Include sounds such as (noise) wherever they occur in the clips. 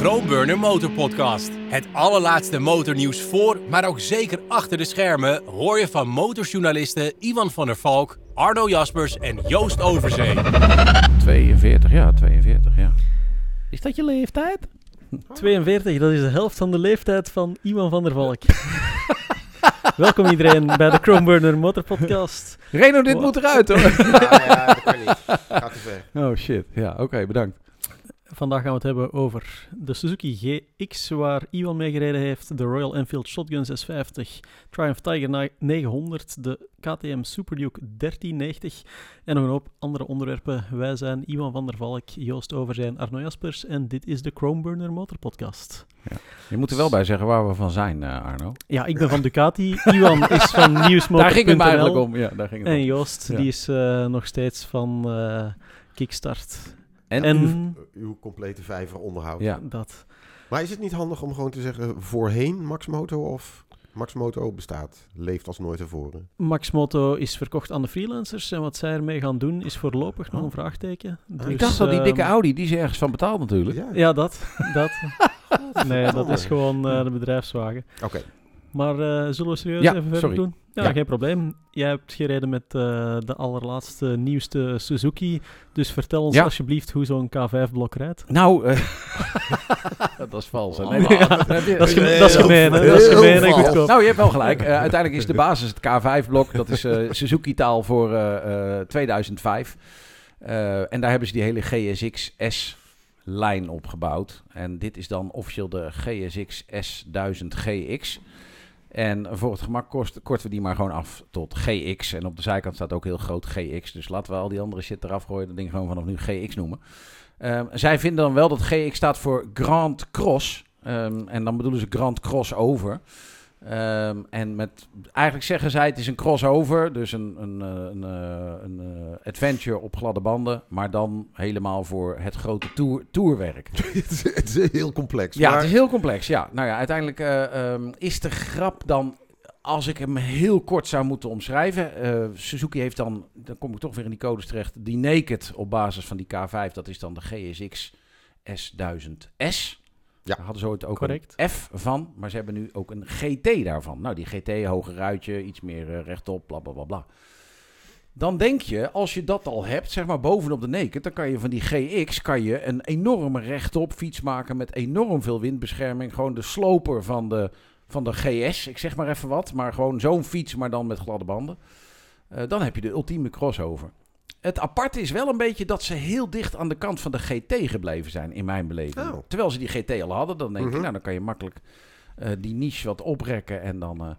Chromeburner Motor Podcast. Het allerlaatste motornieuws voor, maar ook zeker achter de schermen hoor je van motorjournalisten Ivan van der Valk, Arno Jaspers en Joost Overzee. 42, ja, 42, ja. Is dat je leeftijd? 42, dat is de helft van de leeftijd van Iwan van der Valk. (laughs) Welkom iedereen bij de Chromeburner Motor Podcast. Reno, dit Wow. moet eruit hoor. Ja, ja, dat kan niet. Gaat te ver. Oh shit, ja, oké, bedankt. Vandaag gaan we het hebben over de Suzuki GX, waar Iwan mee gereden heeft, de Royal Enfield Shotgun 650, Triumph Tiger ni- 900, de KTM Super Duke 1390 en nog een hoop andere onderwerpen. Wij zijn Iwan van der Valk, Joost Overzijn, Arno Jaspers en dit is de Chromeburner Motor Podcast. Je moet er wel bij zeggen waar we van zijn, eh, Arno. Ja, ik ben van Ducati, Iwan is van Nieuwsmotor.nl. (laughs) Daar ging het eigenlijk om. Ja, daar ging het En. Joost, Ja. die is eh, nog steeds van eh, Kickstart. En, En Uw complete vijver onderhoud. ja, dat. Maar is het niet handig om gewoon te zeggen voorheen Max Moto of Max Moto bestaat, leeft als nooit tevoren? Max Moto is verkocht aan de freelancers. En wat zij ermee gaan doen is voorlopig nog een vraagteken. Dus, ik dacht dat die dikke ehm, Audi, die is ergens van betaald natuurlijk. Ja. Ja, dat. dat. (laughs) nee, dat is gewoon eh, de bedrijfswagen. Oké. Maar eh, zullen we serieus Ja, even verder sorry. doen? Ja, Ja. geen probleem. Jij hebt gereden met eh, de allerlaatste, nieuwste Suzuki. Dus vertel ons Ja. alsjeblieft hoe zo'n K5-blok rijdt. Nou, eh, (laughs) dat is vals. (laughs) Nee, Dat is, geme- Heel dat is gemeen? Dat is gemeen en goedkoop. Nou, je hebt wel gelijk. Uiteindelijk is de basis het K5-blok. Dat is eh, Suzuki-taal voor eh, eh, 2005. Eh, en daar hebben ze die hele GSX-S-lijn opgebouwd. En dit is dan officieel de GSX S1000GX. En voor het gemak kost, korten we die maar gewoon af tot GX. En op de zijkant staat ook heel groot GX. Dus laten we al die andere shit eraf gooien. Dat ding gewoon vanaf nu GX noemen. Ehm, zij vinden dan wel dat GX staat voor Grand Cross. Ehm, en dan bedoelen ze Grand Crossover. Ehm, en met, eigenlijk zeggen zij het is een crossover, dus een, een, eh, een, eh, een eh, adventure op gladde banden, maar dan helemaal voor het grote tour, tourwerk. (laughs) het, is, heel complex. Ja, maar het is heel complex. Ja, nou ja, uiteindelijk eh, ehm, is de grap dan, als ik hem heel kort zou moeten omschrijven, Suzuki heeft dan, dan kom ik toch weer in die codes terecht, die Naked op basis van die K5, dat is dan de GSX S1000S. Ja. Daar hadden ze ooit ook Correct. een F van, maar ze hebben nu ook een GT daarvan. Nou, die GT, hoger ruitje, iets meer eh, rechtop, bla bla bla bla. Dan denk je, als je dat al hebt, zeg maar bovenop de naked, dan kan je van die GX kan je een enorme rechtop fiets maken met enorm veel windbescherming. Gewoon de sloper van de, van de GS, ik zeg maar even wat, maar gewoon zo'n fiets, maar dan met gladde banden. Eh, dan heb je de ultieme crossover. Het aparte is wel een beetje dat ze heel dicht aan de kant van de GT gebleven zijn, in mijn beleving. Oh. Terwijl ze die GT al hadden, dan denk je, Mhm. nou dan kan je makkelijk eh, die niche wat oprekken en dan... eh,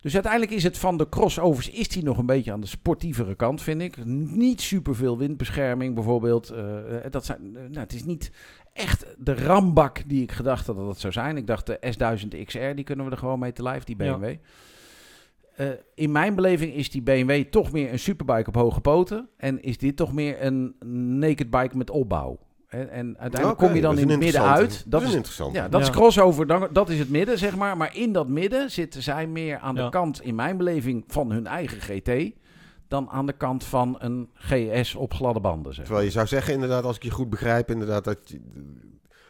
dus uiteindelijk is het van de crossovers is die nog een beetje aan de sportievere kant, vind ik. Niet superveel windbescherming bijvoorbeeld. Eh, dat zijn, nou, het is niet echt de rambak die ik gedacht had dat het zou zijn. Ik dacht de S1000 XR, die kunnen we er gewoon mee te lijf, die Ja. Eh, in mijn beleving is die BMW toch meer een superbike op hoge poten. En is dit toch meer een naked bike met opbouw. En, en uiteindelijk kom je dan in het midden uit. Dat is is, interessant. ja, dat is crossover, dan, dat is het midden, zeg maar. Maar in dat midden zitten zij meer aan Ja. de kant, in mijn beleving, van hun eigen GT... dan aan de kant van een GS op gladde banden, zeg. Terwijl je zou zeggen, inderdaad, als ik je goed begrijp, inderdaad, dat je,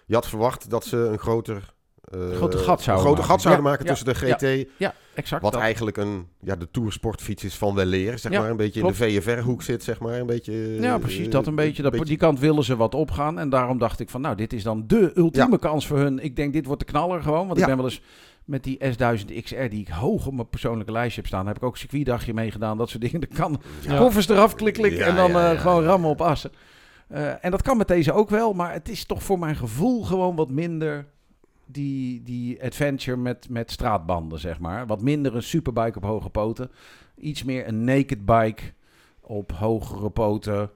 je had verwacht dat ze een groter, eh, Groter gat zouden een groter maken. gat zouden maken tussen de GT, Ja, exact. wat dat. eigenlijk een, ja, de toursportfiets is van weleer, zeg maar, een beetje klopt. in de VFR-hoek zit, zeg maar, een beetje... eh, Ja, precies. Dat een eh, beetje, dat, die kant willen ze wat opgaan. En daarom dacht ik van, nou, dit is dan de ultieme kans voor hun. Ik denk, dit wordt de knaller gewoon. Want ik ben wel eens met die S1000 XR, die ik hoog op mijn persoonlijke lijstje heb staan. heb ik ook circuitdagje meegedaan, dat soort dingen. Dat kan Ja. koffers eraf, klik, klik. Ja, en dan ja, eh, gewoon rammen op assen. Eh, en dat kan met deze ook wel. Maar het is toch voor mijn gevoel gewoon wat minder die, die adventure met, met straatbanden, zeg maar. Wat minder een superbike op hoge poten. Iets meer een naked bike op hogere poten.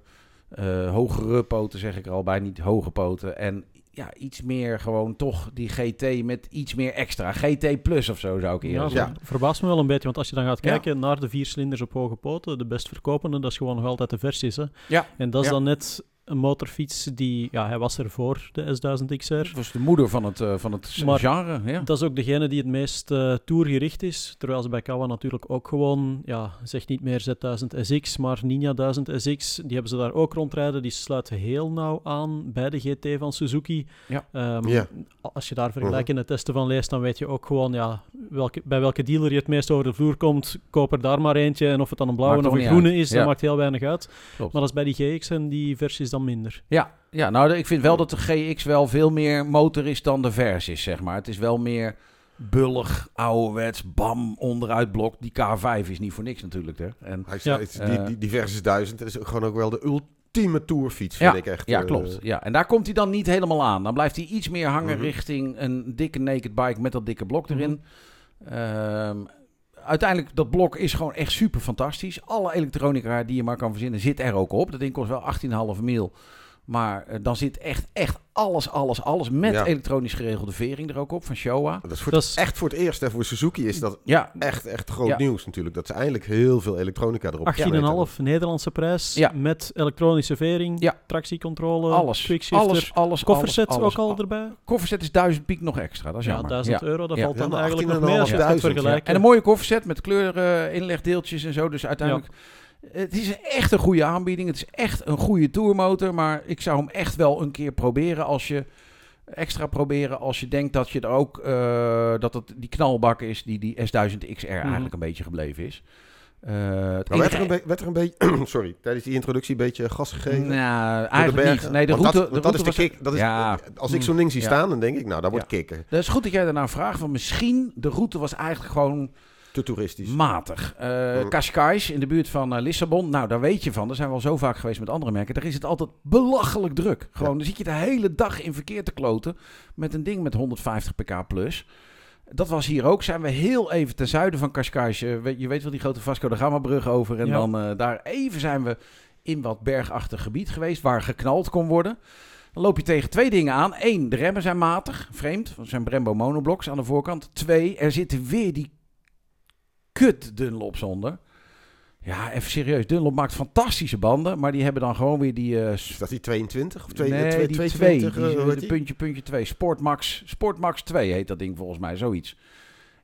Eh, hogere poten zeg ik er al bij, niet hoge poten. En ja, iets meer gewoon toch die GT met iets meer extra. GT Plus of zo zou ik eerder Ja, zeggen. ver- verbaast me wel een beetje, want als je dan gaat Ja. kijken naar de vier cilinders op hoge poten, de best verkopende, dat is gewoon nog altijd de versies. Hè? Ja. En dat is Ja. dan net een motorfiets die, ja, hij was er voor de S1000 XR. Dat was de moeder van het, eh, van het Maar- genre. Ja. Dat is ook degene die het meest eh, tourgericht is. Terwijl ze bij Kawa natuurlijk ook gewoon, ja, zeg niet meer Z1000 SX, maar Ninja 1000 SX. Die hebben ze daar ook rondrijden. Die sluiten heel nauw aan bij de GT van Suzuki. Ja. Ehm. Als je daar vergelijkende testen van leest, dan weet je ook gewoon ja, welke, bij welke dealer je het meest over de vloer komt. Koop er daar maar eentje. En of het dan een blauwe Maakt of een groene uit. is, dat maakt heel weinig uit. Klopt. Maar dat is bij die GX en die versies dan minder. Ja, ja, nou ik vind wel dat de GX wel veel meer motor is dan de Vers is, zeg maar. Het is wel meer bullig, ouderwets, bam, onderuit blok. Die K5 is niet voor niks natuurlijk. Hè. En, Hij Ja. het is die, Eh. die, die Versus 1000 dat is gewoon ook wel de ultieme tourfiets, vind ja, ik echt. ja, eh, klopt. Ja. En daar komt hij dan niet helemaal aan. Dan blijft hij iets meer hangen Mhm. richting een dikke naked bike met dat dikke blok Mhm. erin. Ehm, uiteindelijk, dat blok is gewoon echt super fantastisch. Alle elektronica die je maar kan verzinnen zit er ook op. Dat ding kost wel 18,5 mil. Maar eh, dan zit echt, echt alles, alles, alles met Ja. elektronisch geregelde vering er ook op van Showa. Dat is voor Dat het- is- echt voor het eerst. hè, voor Suzuki is dat Ja, echt, echt groot Ja. nieuws natuurlijk. Dat ze eindelijk heel veel elektronica erop 18,5 Nederlandse prijs Ja. met elektronische vering, Ja. tractiecontrole, alles. quickshifter, Alles, alles, kofferset alles, alles. ook al erbij. Kofferset is 1000 piek nog extra, dat is Ja, jammer. 1000 Ja. euro, dat Ja. valt dan eigenlijk nog 18,5 mee als je het vergelijken. En een mooie kofferset met kleuren, inlegdeeltjes en zo. Dus uiteindelijk, het is echt een goede aanbieding. Het is echt een goede tourmotor. Maar ik zou hem echt wel een keer proberen als je extra proberen als je denkt dat je er ook eh, dat het die knalbak is die die S1000 XR eigenlijk een beetje gebleven is. Eh, Maar werd er een, werd er een beetje, sorry, tijdens die introductie een beetje gas gegeven? Nou, eigenlijk niet. Nee, de route, dat, de dat is de kick. Dat is, Ja. Als ik zo'n ding zie Ja. staan, dan denk ik, nou, dat wordt Ja. kicken. Dat is goed dat jij daarna vraagt, want misschien de route was eigenlijk gewoon Te toeristisch. matig. Eh Mm. Cascais in de buurt van eh, Lissabon. Nou, daar weet je van. Daar zijn we al zo vaak geweest met andere merken. Daar is het altijd belachelijk druk. Gewoon, dan zit je de hele dag in verkeer te kloten met een ding met 150 pk plus. Dat was hier ook. Zijn we heel even ten zuiden van Cascais. Eh, weet- je weet wel die grote Vasco da Gama brug over. En Ja. dan eh, daar even zijn we in wat bergachtig gebied geweest waar geknald kon worden. Dan loop je tegen twee dingen aan. Eén, de remmen zijn matig, vreemd. Dat zijn Brembo monoblocks aan de voorkant. Twee, er zitten weer die kut Dunlops onder. Ja, even serieus. Dunlop maakt fantastische banden, maar die hebben dan gewoon weer die... eh, Is dat die 22? Of twee, nee, die 22, twee. eh, Die, die? puntje, puntje 2. Sportmax, Sportmax 2 heet dat ding volgens mij, zoiets.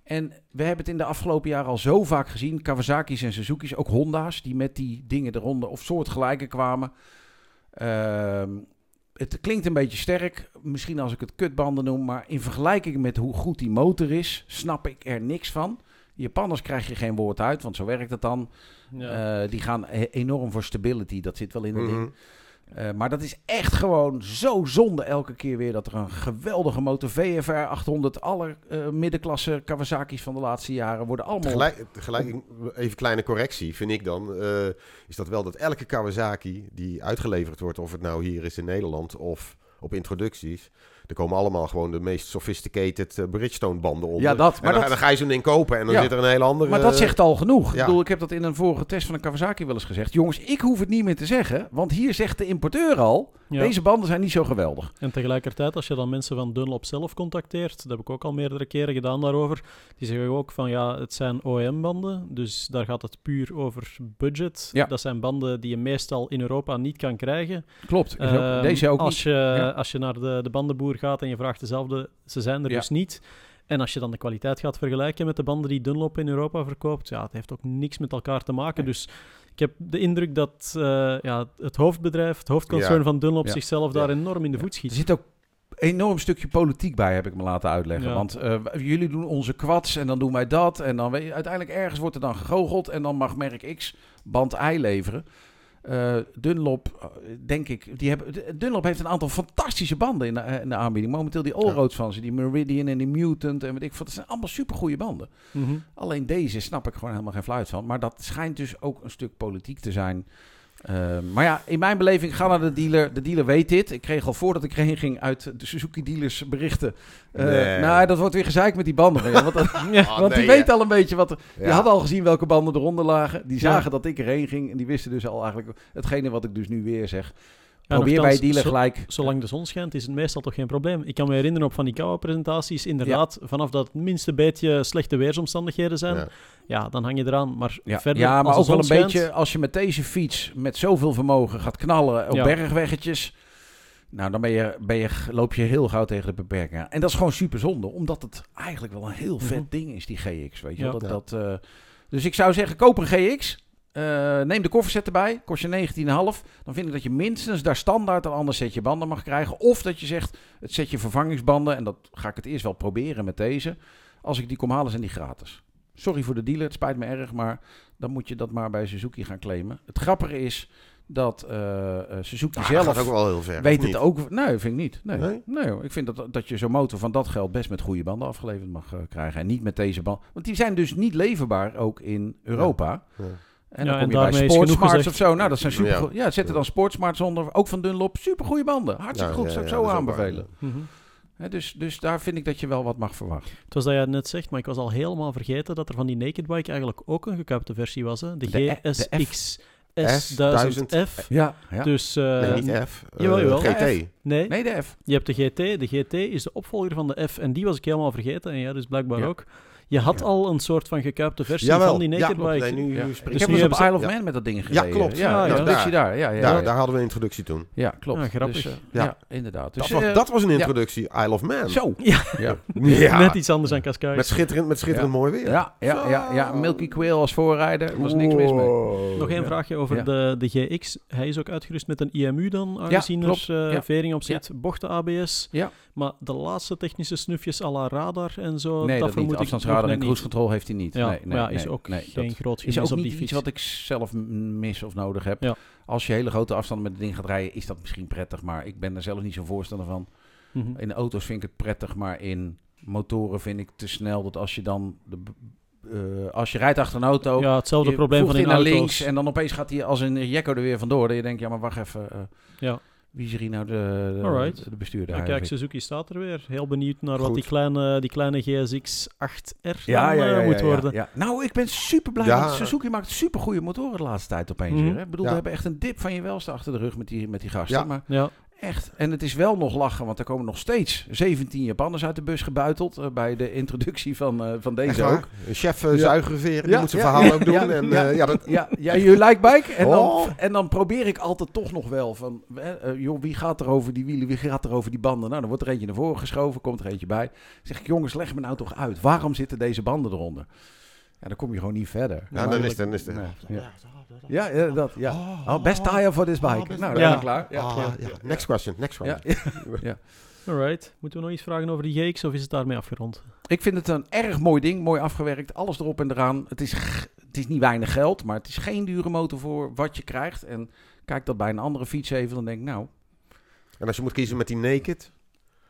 En we hebben het in de afgelopen jaren al zo vaak gezien. Kawasaki's en Suzuki's, ook Honda's, die met die dingen eronder of soortgelijke kwamen. Ehm, het klinkt een beetje sterk, misschien als ik het kutbanden noem, maar in vergelijking met hoe goed die motor is, snap ik er niks van. Japanners krijg je geen woord uit, want zo werkt het dan. Ja. Eh, die gaan e- enorm voor stability, dat zit wel in het Mhm. ding. Eh, maar dat is echt gewoon zo zonde elke keer weer dat er een geweldige motor VFR 800, alle eh, middenklasse Kawasaki's van de laatste jaren worden allemaal... Tegelijk, tegelijk, even kleine correctie, vind ik dan, eh, is dat wel dat elke Kawasaki die uitgeleverd wordt, of het nou hier is in Nederland of op introducties, er komen allemaal gewoon de meest sophisticated eh, Bridgestone banden onder. Ja, dat, En maar dan, dat- dan ga je zo'n ding kopen en dan Ja. zit er een hele andere... Maar dat zegt al genoeg. ja. Ik bedoel, ik heb dat in een vorige test van een Kawasaki wel eens gezegd. Jongens, ik hoef het niet meer te zeggen, want hier zegt de importeur al, Ja. deze banden zijn niet zo geweldig. En tegelijkertijd, als je dan mensen van Dunlop zelf contacteert, dat heb ik ook al meerdere keren gedaan daarover, die zeggen ook van ja, het zijn OEM-banden, dus daar gaat het puur over budget. Ja. Dat zijn banden die je meestal in Europa niet kan krijgen. Klopt. Ehm, deze ook als niet. Je, Ja. Als je naar de, de bandenboer gaat en je vraagt dezelfde, ze zijn er Ja. dus niet. En als je dan de kwaliteit gaat vergelijken met de banden die Dunlop in Europa verkoopt, ja, het heeft ook niks met elkaar te maken. Nee. Dus ik heb de indruk dat eh, ja, het hoofdbedrijf, het hoofdconcern Ja. van Dunlop Ja. zichzelf daar enorm in de voet Er schiet. zit ook een enorm stukje politiek bij, heb ik me laten uitleggen. Ja. Want eh, jullie doen onze kwads en dan doen wij dat. En dan weet je, uiteindelijk ergens wordt er dan gegoocheld en dan mag merk X band Y leveren. Eh, Dunlop, eh, denk ik, die hebben, Dunlop heeft een aantal fantastische banden in de, eh, in de aanbieding. Momenteel die Allroads van ze, die Meridian en die Mutant en weet ik wat. Dat zijn allemaal supergoeie banden. Mhm. Alleen deze snap ik gewoon helemaal geen fluit van. Maar dat schijnt dus ook een stuk politiek te zijn. Eh, maar ja, in mijn beleving, ga naar de dealer. De dealer weet dit. Ik kreeg al voordat ik erheen ging uit de Suzuki dealers berichten. Eh, Nee. Nou, dat wordt weer gezeik met die banden. want dat- (laughs) Ah, want die nee, weet hè. al een beetje wat er... Die Ja. hadden al gezien welke banden eronder lagen. Die Ja. zagen dat ik erheen ging. En die wisten dus al eigenlijk hetgene wat ik dus nu weer zeg. Probeer bij zo- gelijk... Zolang de zon schijnt, is het meestal toch geen probleem. Ik kan me herinneren op van die koude presentaties, inderdaad, vanaf dat het minste beetje slechte weersomstandigheden zijn, ja, Ja. dan hang je eraan. Maar Ja, verder, ja maar ook wel een schijnt- beetje als je met deze fiets met zoveel vermogen gaat knallen op bergweggetjes. Nou, dan ben je, ben je, loop je heel gauw tegen de beperkingen. En dat is gewoon super zonde, omdat het eigenlijk wel een heel vet Mhm. ding is, die GX. Weet je? Dat, dat, eh, dus ik zou zeggen, koop een GX. Eh, neem de kofferset erbij, kost je 19,5. Dan vind ik dat je minstens daar standaard een ander setje banden mag krijgen. Of dat je zegt, het setje vervangingsbanden, en dat ga ik het eerst wel proberen met deze. Als ik die kom halen, zijn die gratis. Sorry voor de dealer, het spijt me erg, maar dan moet je dat maar bij Suzuki gaan claimen. Het grappige is dat eh, eh, Suzuki Ah, zelf dat ook wel heel ver. weet het ook. Nee, vind ik niet. Nee, Nee? ik vind dat, dat je zo'n motor van dat geld best met goede banden afgeleverd mag krijgen. En niet met deze band. Want die zijn dus niet leverbaar ook in Europa. Ja. En Ja, dan en je bij Sportsmarts of zo. Nou, dat zijn super. Ja, Ja. zet er dan Sportsmarts onder. Ook van Dunlop. Super goede banden. Hartstikke Ja, goed. ja, zou ik ja, zo aanbevelen. Mhm. Hè, dus, dus daar vind ik dat je wel wat mag verwachten. Het was dat jij net zegt, maar ik was al helemaal vergeten dat er van die Naked Bike eigenlijk ook een gekapte versie was. Hè? De, GSX S1000F. Ja, ja. Dus eh, Nee, niet F. eh, jawel, jawel. GT. nee, Nee, de F. je hebt de GT. De GT is de opvolger van de F en die was ik helemaal vergeten. En ja, dus blijkbaar Ja. ook. Je had Ja. al een soort van gekuipte versie Jawel. van die Naked ja, klopt. Bike. Nu, Ja. nu Ik heb nu dus op hebben ze- Isle of ja. Man met dat ding Ja, gereden. klopt. Ja, Ja, ja, ja. dat je daar. Ja, ja, Daar, ja. daar hadden we een introductie toen. Ja, klopt. Ja, grappig. Dus, eh, ja. Ja. inderdaad. Dus, Dat was, eh, dat was een introductie, Isle of Man. Zo. Ja. Ja. (laughs) Ja. Net iets anders dan Cascais. Met schitterend, met schitterend mooi weer. Ja, ja, ja, ja. Milky Quail als voorrijder. Er was niks mis mee. Nog één vraagje over de, de GX. Hij is ook uitgerust met een IMU dan, aangezien klopt. er eh, vering op zit, bochten ABS. Ja. Maar de laatste technische snufjes à la radar en zo, Nee, dat, vermoed niet. ik En cruise control heeft hij niet. Ja, nee, nee, ja, is nee, ook nee, geen groot is ook op niet die iets wat ik zelf mis of nodig heb. Ja. Als je hele grote afstanden met het ding gaat rijden, is dat misschien prettig. Maar ik ben er zelf niet zo'n voorstander van. Mhm. In auto's vind ik het prettig, maar in motoren vind ik te snel dat als je dan... De, eh, als je rijdt achter een auto, Ja, hetzelfde probleem van in naar auto's. links en dan opeens gaat hij als een jekko er weer vandoor. Dat je denkt, ja maar wacht even, eh, Ja. Wie is er hier nou de, de, Alright. de bestuurder? Ja, kijk? Suzuki staat er weer. Heel benieuwd naar wat die kleine, die kleine GSX 8R Ja, dan, ja, ja, eh, moet ja, worden. ja. Nou, ik ben super blij. Want Suzuki maakt super goede motoren de laatste tijd opeens Mhm. weer. Hè? Ik bedoel, Ja. we hebben echt een dip van je welste achter de rug met die, met die gasten. Ja. Maar Ja. Echt. En het is wel nog lachen, want er komen nog steeds 17 Japanners uit de bus gebuiteld. eh, bij de introductie van, eh, van deze ook. Chef uh, Ja. zuigerveren, die Ja, moet zijn ja, verhaal ja, ook doen. ja, en, ja. eh, ja, dat, Ja, ja je like bike. En dan, Oh. en dan probeer ik altijd toch nog wel van, hè, eh, joh, wie gaat er over die wielen, wie gaat er over die banden? Nou, dan wordt er eentje naar voren geschoven, komt er eentje bij. Dan zeg ik, jongens, leg me nou toch uit. Waarom zitten deze banden eronder? Ja, dan kom je gewoon niet verder. ja, dan is het... Dan is het Ja. Ja, dat, ja. Oh, best tire for this bike. best- nou, dan Ja. ben ik klaar. Ja, Ah, ja. ja. Next question, next Ja, question. (laughs) ja. Alright. Moeten we nog iets vragen over die GX of is het daarmee afgerond? Ik vind het een erg mooi ding, mooi afgewerkt, alles erop en eraan. Het is, het is niet weinig geld, maar het is geen dure motor voor wat je krijgt. En kijk dat bij een andere fiets even, dan denk ik, nou, En als je moet kiezen met die naked,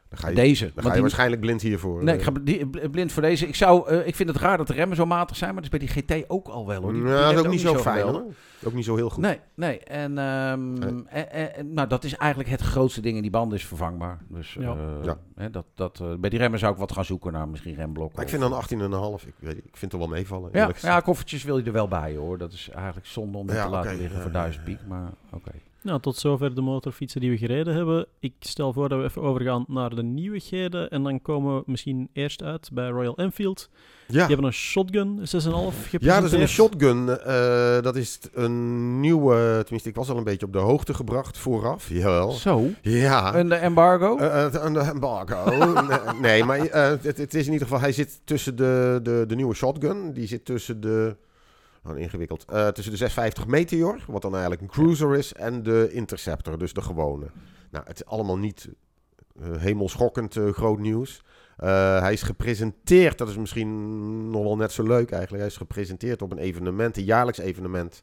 dan ga je, deze. dan Want ga je die- waarschijnlijk blind hiervoor. Nee, eh. ik ga bli- bl- blind voor deze. Ik, zou, eh, ik vind het raar dat de remmen zo matig zijn, maar dat is bij die GT ook al wel hoor. Die, die Ja, dat is ook niet zo fijn hoor. Ook niet zo heel goed. Nee, nee. En, ehm, Nee. en- nou, dat is eigenlijk het grootste ding. En die band is vervangbaar. Dus Ja. eh, Ja. Hè, dat, dat, eh, bij die remmen zou ik wat gaan zoeken naar misschien remblokken. Maar ik vind dan 18,5, ik, weet, ik vind het wel meevallen. Ja, ja, koffertjes wil je er wel bij hoor. Dat is eigenlijk zonde om Ja, te laten liggen voor ja, 1000 ja. piek. Maar oké. Nou, tot zover de motorfietsen die we gereden hebben. Ik stel voor dat we even overgaan naar de nieuwigheden. En dan komen we misschien eerst uit bij Royal Enfield. ja. Die hebben een shotgun 6,5 gepresenteerd. Ja, dat is een shotgun. eh, dat is een nieuwe, tenminste ik was al een beetje op de hoogte gebracht vooraf. Jawel. Zo, Ja. en de embargo? Eh, eh, Een embargo. (laughs) nee, maar eh, het, het is in ieder geval, hij zit tussen de, de, de nieuwe shotgun. Die zit tussen de, oh, ingewikkeld, eh, tussen de 650 Meteor, wat dan eigenlijk een cruiser is, en de Interceptor, dus de gewone. Nou, het is allemaal niet eh, hemelschokkend eh, groot nieuws. Hij is gepresenteerd, dat is misschien nog wel net zo leuk eigenlijk. Hij is gepresenteerd op een evenement, een jaarlijks evenement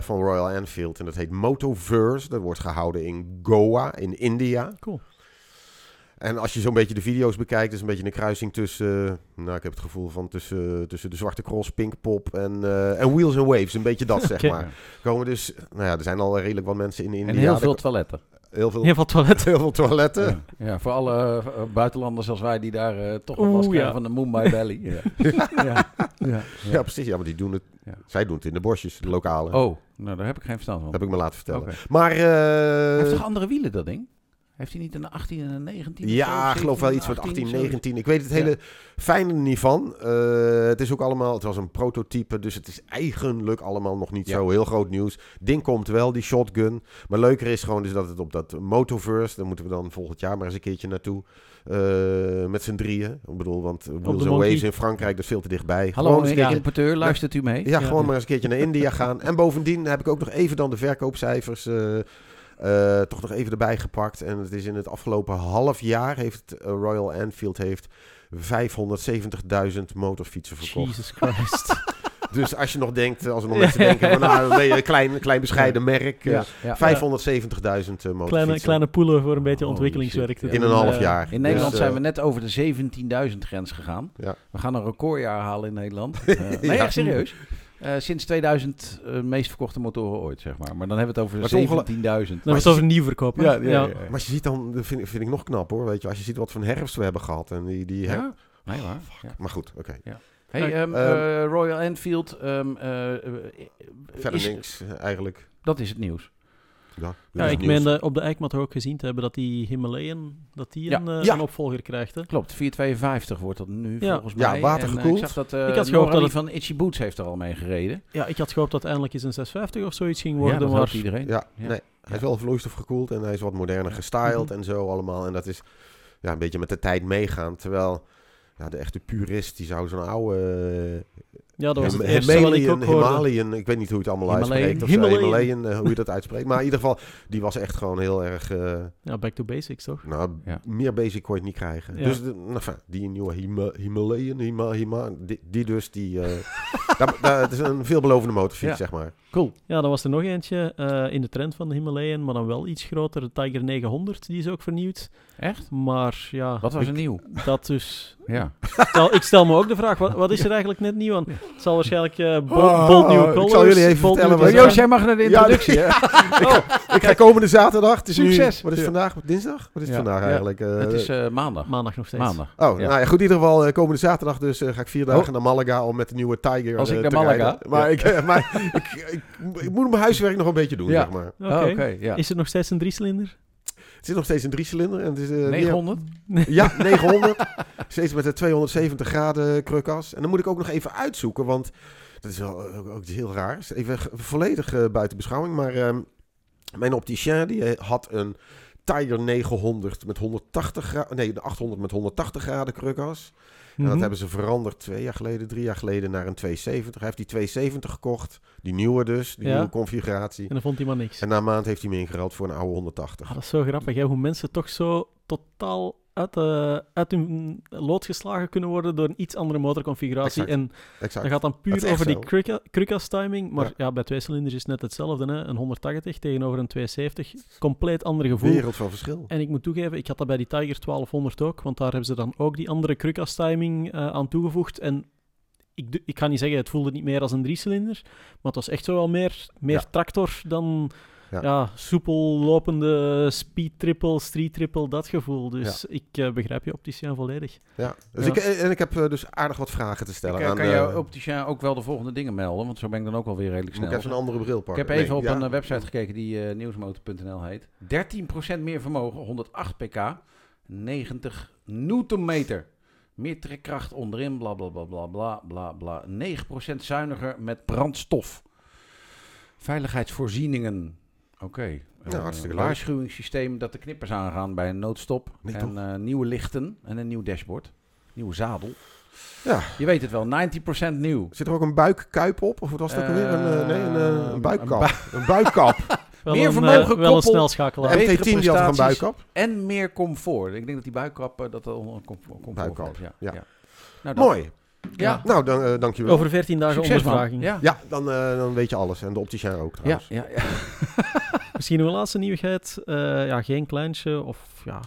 van Royal Enfield. En dat heet Motoverse. Dat wordt gehouden in Goa, in India. Cool. En als je zo'n beetje de video's bekijkt, is een beetje een kruising tussen, eh, nou ik heb het gevoel van tussen, tussen de Zwarte Cross, Pinkpop en, eh, en Wheels and Waves. Een beetje dat, (laughs) zeg maar. Komen dus, nou ja, er zijn al redelijk wat mensen in India. En heel veel toiletten. heel veel, Heel veel toiletten. (laughs) heel veel toiletten. Ja. Ja, voor alle eh, buitenlanders als wij die daar toch wel Oeh, last krijgen ja. van de Mumbai (laughs) Valley. Ja. ja. Ja. Ja, precies. Ja, maar die doen het, Ja. zij doen het in de bosjes, de lokale. Oh, nou daar heb ik geen verstand van. Dat heb ik me laten vertellen. Maar, eh, Hij heeft toch andere wielen, dat ding? Heeft hij niet een 18 en een 19? of zo? Ja, ik geloof wel 17, iets met 18, zoiets? 19. Ik weet het hele fijne niet van. Eh, het is ook allemaal, het was een prototype, dus het is eigenlijk allemaal nog niet Ja. zo heel groot nieuws. Ding komt wel, die shotgun. Maar leuker is gewoon dus dat het op dat Motoverse, daar moeten we dan volgend jaar maar eens een keertje naartoe. eh, met z'n drieën. Ik bedoel, want Wheels and Monkey. Waves in Frankrijk, dat is veel te dichtbij. Hallo, Gewoon eens een meneer keertje- importeur, luistert u mee? ja, Ja. gewoon maar eens een keertje naar India gaan. En bovendien heb ik ook nog even dan de verkoopcijfers eh, eh, toch nog even erbij gepakt. En het is in het afgelopen half jaar heeft eh, Royal Enfield heeft 570.000 motorfietsen verkocht. Jesus Christ. (laughs) Dus als je nog denkt, als er nog (laughs) mensen denken van nou, dan ben je een klein, klein bescheiden merk. eh, Ja, ja. 570.000 eh, motorfietsen. kleine, kleine poelen voor een beetje Holy ontwikkelingswerk in een half Eh, jaar. In Nederland Dus, zijn eh, we net over de 17.000 grens gegaan. Ja. We gaan een recordjaar halen in Nederland. (laughs) Eh, nee, Ja. echt serieus. Eh, sinds 2000 eh, meest verkochte motoren ooit, zeg maar. Maar dan hebben we het over het ongel- 17.000. Dan hebben we het over nieuw verkopen. Ja, ja, ja. Maar als je ziet dan, dat vind, ik- vind ik nog knap hoor. Weet je, als je ziet wat voor een herfst we hebben gehad. En die, die her- Ja, nee waar. Ja. Maar goed, oké. Hey, Kijk, ehm, ehm, eh, Royal Enfield, ehm, eh, eh, Verder is- niks eigenlijk. dat is het nieuws. Ja, Ja, ik meen op de Eikmat ook gezien te hebben dat die Himalayan dat die Ja. een, eh, Ja. een opvolger krijgt. Hè? Klopt, 452 wordt dat nu Ja. volgens Ja, mij. watergekoeld. En, eh, ik zag dat eh Ik had gehoopt dat het- van Itchy Boots heeft er al mee gereden. Ja, ik had gehoopt dat eindelijk eens een 650 of zoiets ging ja, worden, dat maar iedereen. Ja, Ja. nee. Hij is wel vloeistof gekoeld en hij is wat moderner gestyled Mhm. en zo allemaal. En dat is ja, een beetje met de tijd meegaan. Terwijl ja, de echte purist, die zou zo'n oude ja, dat was het eerste wat ik Himalayan, ook hoorde. Himalayan, ik weet niet hoe je het allemaal Himalayan. uitspreekt. Of Himalayan. Himalayan, eh, hoe je dat uitspreekt. Maar in ieder geval, die was echt gewoon heel erg... eh, Ja, back to basics toch? nou, Ja. meer basic kon je het niet krijgen. Ja. Dus nou, enfin, die nieuwe Hima- Himalayan, Hima, Hima, die, die dus, die... eh (laughs) daar, daar- het is een veelbelovende motorfiets, Ja. zeg maar. Cool. Ja, dan was er nog eentje eh, in de trend van de Himalayan, maar dan wel iets groter. De Tiger 900, die is ook vernieuwd. Echt? Maar ja, Wat was er nieuw? dat dus... Ja. Stel, ik stel me ook de vraag, wat, wat is er eigenlijk net nieuw aan? Het zal waarschijnlijk eh bold, Oh, bold new ik zal jullie even bold vertellen wat- Oh. Joost, jij mag naar de Ja, introductie, (laughs) hè? Ik ga komende zaterdag. Het is nu- Succes. wat is het vandaag? Dinsdag? Wat is het vandaag Ja. eigenlijk? Eh, Het is eh, maandag. Maandag nog steeds. Maandag. Oh, Ja. nou ja, goed. In ieder geval, komende zaterdag dus ga ik vier dagen Oh. naar Malaga om met de nieuwe Tiger Als ik naar Malaga? rijden. Maar, Ja. ik, maar ik, ik, ik moet mijn huiswerk nog een beetje doen, Ja. zeg maar. Oké. Oh, Oké, ja. Is het nog steeds een driecilinder? Het zit nog steeds een driecilinder. En het is, eh, weer- 900? Ja, 900. (laughs) steeds met de 270 graden krukas. En dan moet ik ook nog even uitzoeken, want dat is wel eh, ook, heel raars. Even volledig eh, buiten beschouwing. Maar ehm, mijn opticien die eh, had een Tiger 900 met 180 graden. Nee, de 800 met 180 graden krukas. En dat Mhm. hebben ze veranderd twee jaar geleden, drie jaar geleden naar een 270. Hij heeft die 270 gekocht. Die nieuwe dus, die Ja. nieuwe configuratie. En dan vond hij maar niks. En na een maand heeft hij me ingeruild voor een oude 180. Ah, dat is zo grappig, hè? hoe mensen toch zo totaal uit, de, uit hun lood geslagen kunnen worden door een iets andere motorconfiguratie. Exact. En Exact. dat gaat dan puur over die zo. Kruka- Krukas timing. Maar Ja. ja. bij twee cilinders is het net hetzelfde. Hè? Een 180 tegenover een 270. Compleet ander gevoel. Wereld van verschil. En ik moet toegeven, ik had dat bij die Tiger 1200 ook, want daar hebben ze dan ook die andere Krukas timing eh, aan toegevoegd. En ik, ik ga niet zeggen, het voelde niet meer als een driecilinder, maar het was echt zo wel meer, meer Ja. tractor dan Ja. ja. soepel lopende speed triple, street triple, dat gevoel. Dus ik eh, begrijp je opticien volledig. Ja. Dus Ja. Ik, en ik heb eh, dus aardig wat vragen te stellen. Ik, eh, aan, kan eh, jou opticien ook wel de volgende dingen melden, want zo ben ik dan ook wel weer redelijk moet snel. ik even een andere bril Ik pakken? heb even Nee, op ja. een eh, website gekeken die eh, nieuwsmotor.nl heet. 13% meer vermogen, 108 pk, 90 newtonmeter. Meer trekkracht onderin, bla bla bla bla bla bla bla. 9% zuiniger met brandstof. Veiligheidsvoorzieningen. Oké. Nou, Eh, hartstikke leuk. waarschuwingssysteem dat de knippers aangaan bij een noodstop. En eh, nieuwe lichten en een nieuw dashboard. Nieuwe zadel. Ja. Je weet het wel, 90% nieuw. Zit er ook een buikkuip op? Of wat was ook alweer? Een, eh, nee, een, eh, een Een buikkap. (laughs) Een buikkap. Wel Meer een, vermogen eh, wel een koppel- snelschakelaar. En- betere MT10 die had een prestaties. buikkap? En meer comfort. Ik denk dat die buikkap dat al een comfort, comfort Buikkap, heeft, Ja. ja. Ja. Nou, dan- Mooi. Ja. Nou, dan, eh dankjewel. Over 14 dagen Succes ondervraging. Ja. Ja, dan, eh, dan weet je alles. En de opticien ook trouwens. ja, ja. (laughs) Misschien een laatste nieuwigheid. Eh, ja, geen kleintje of ja,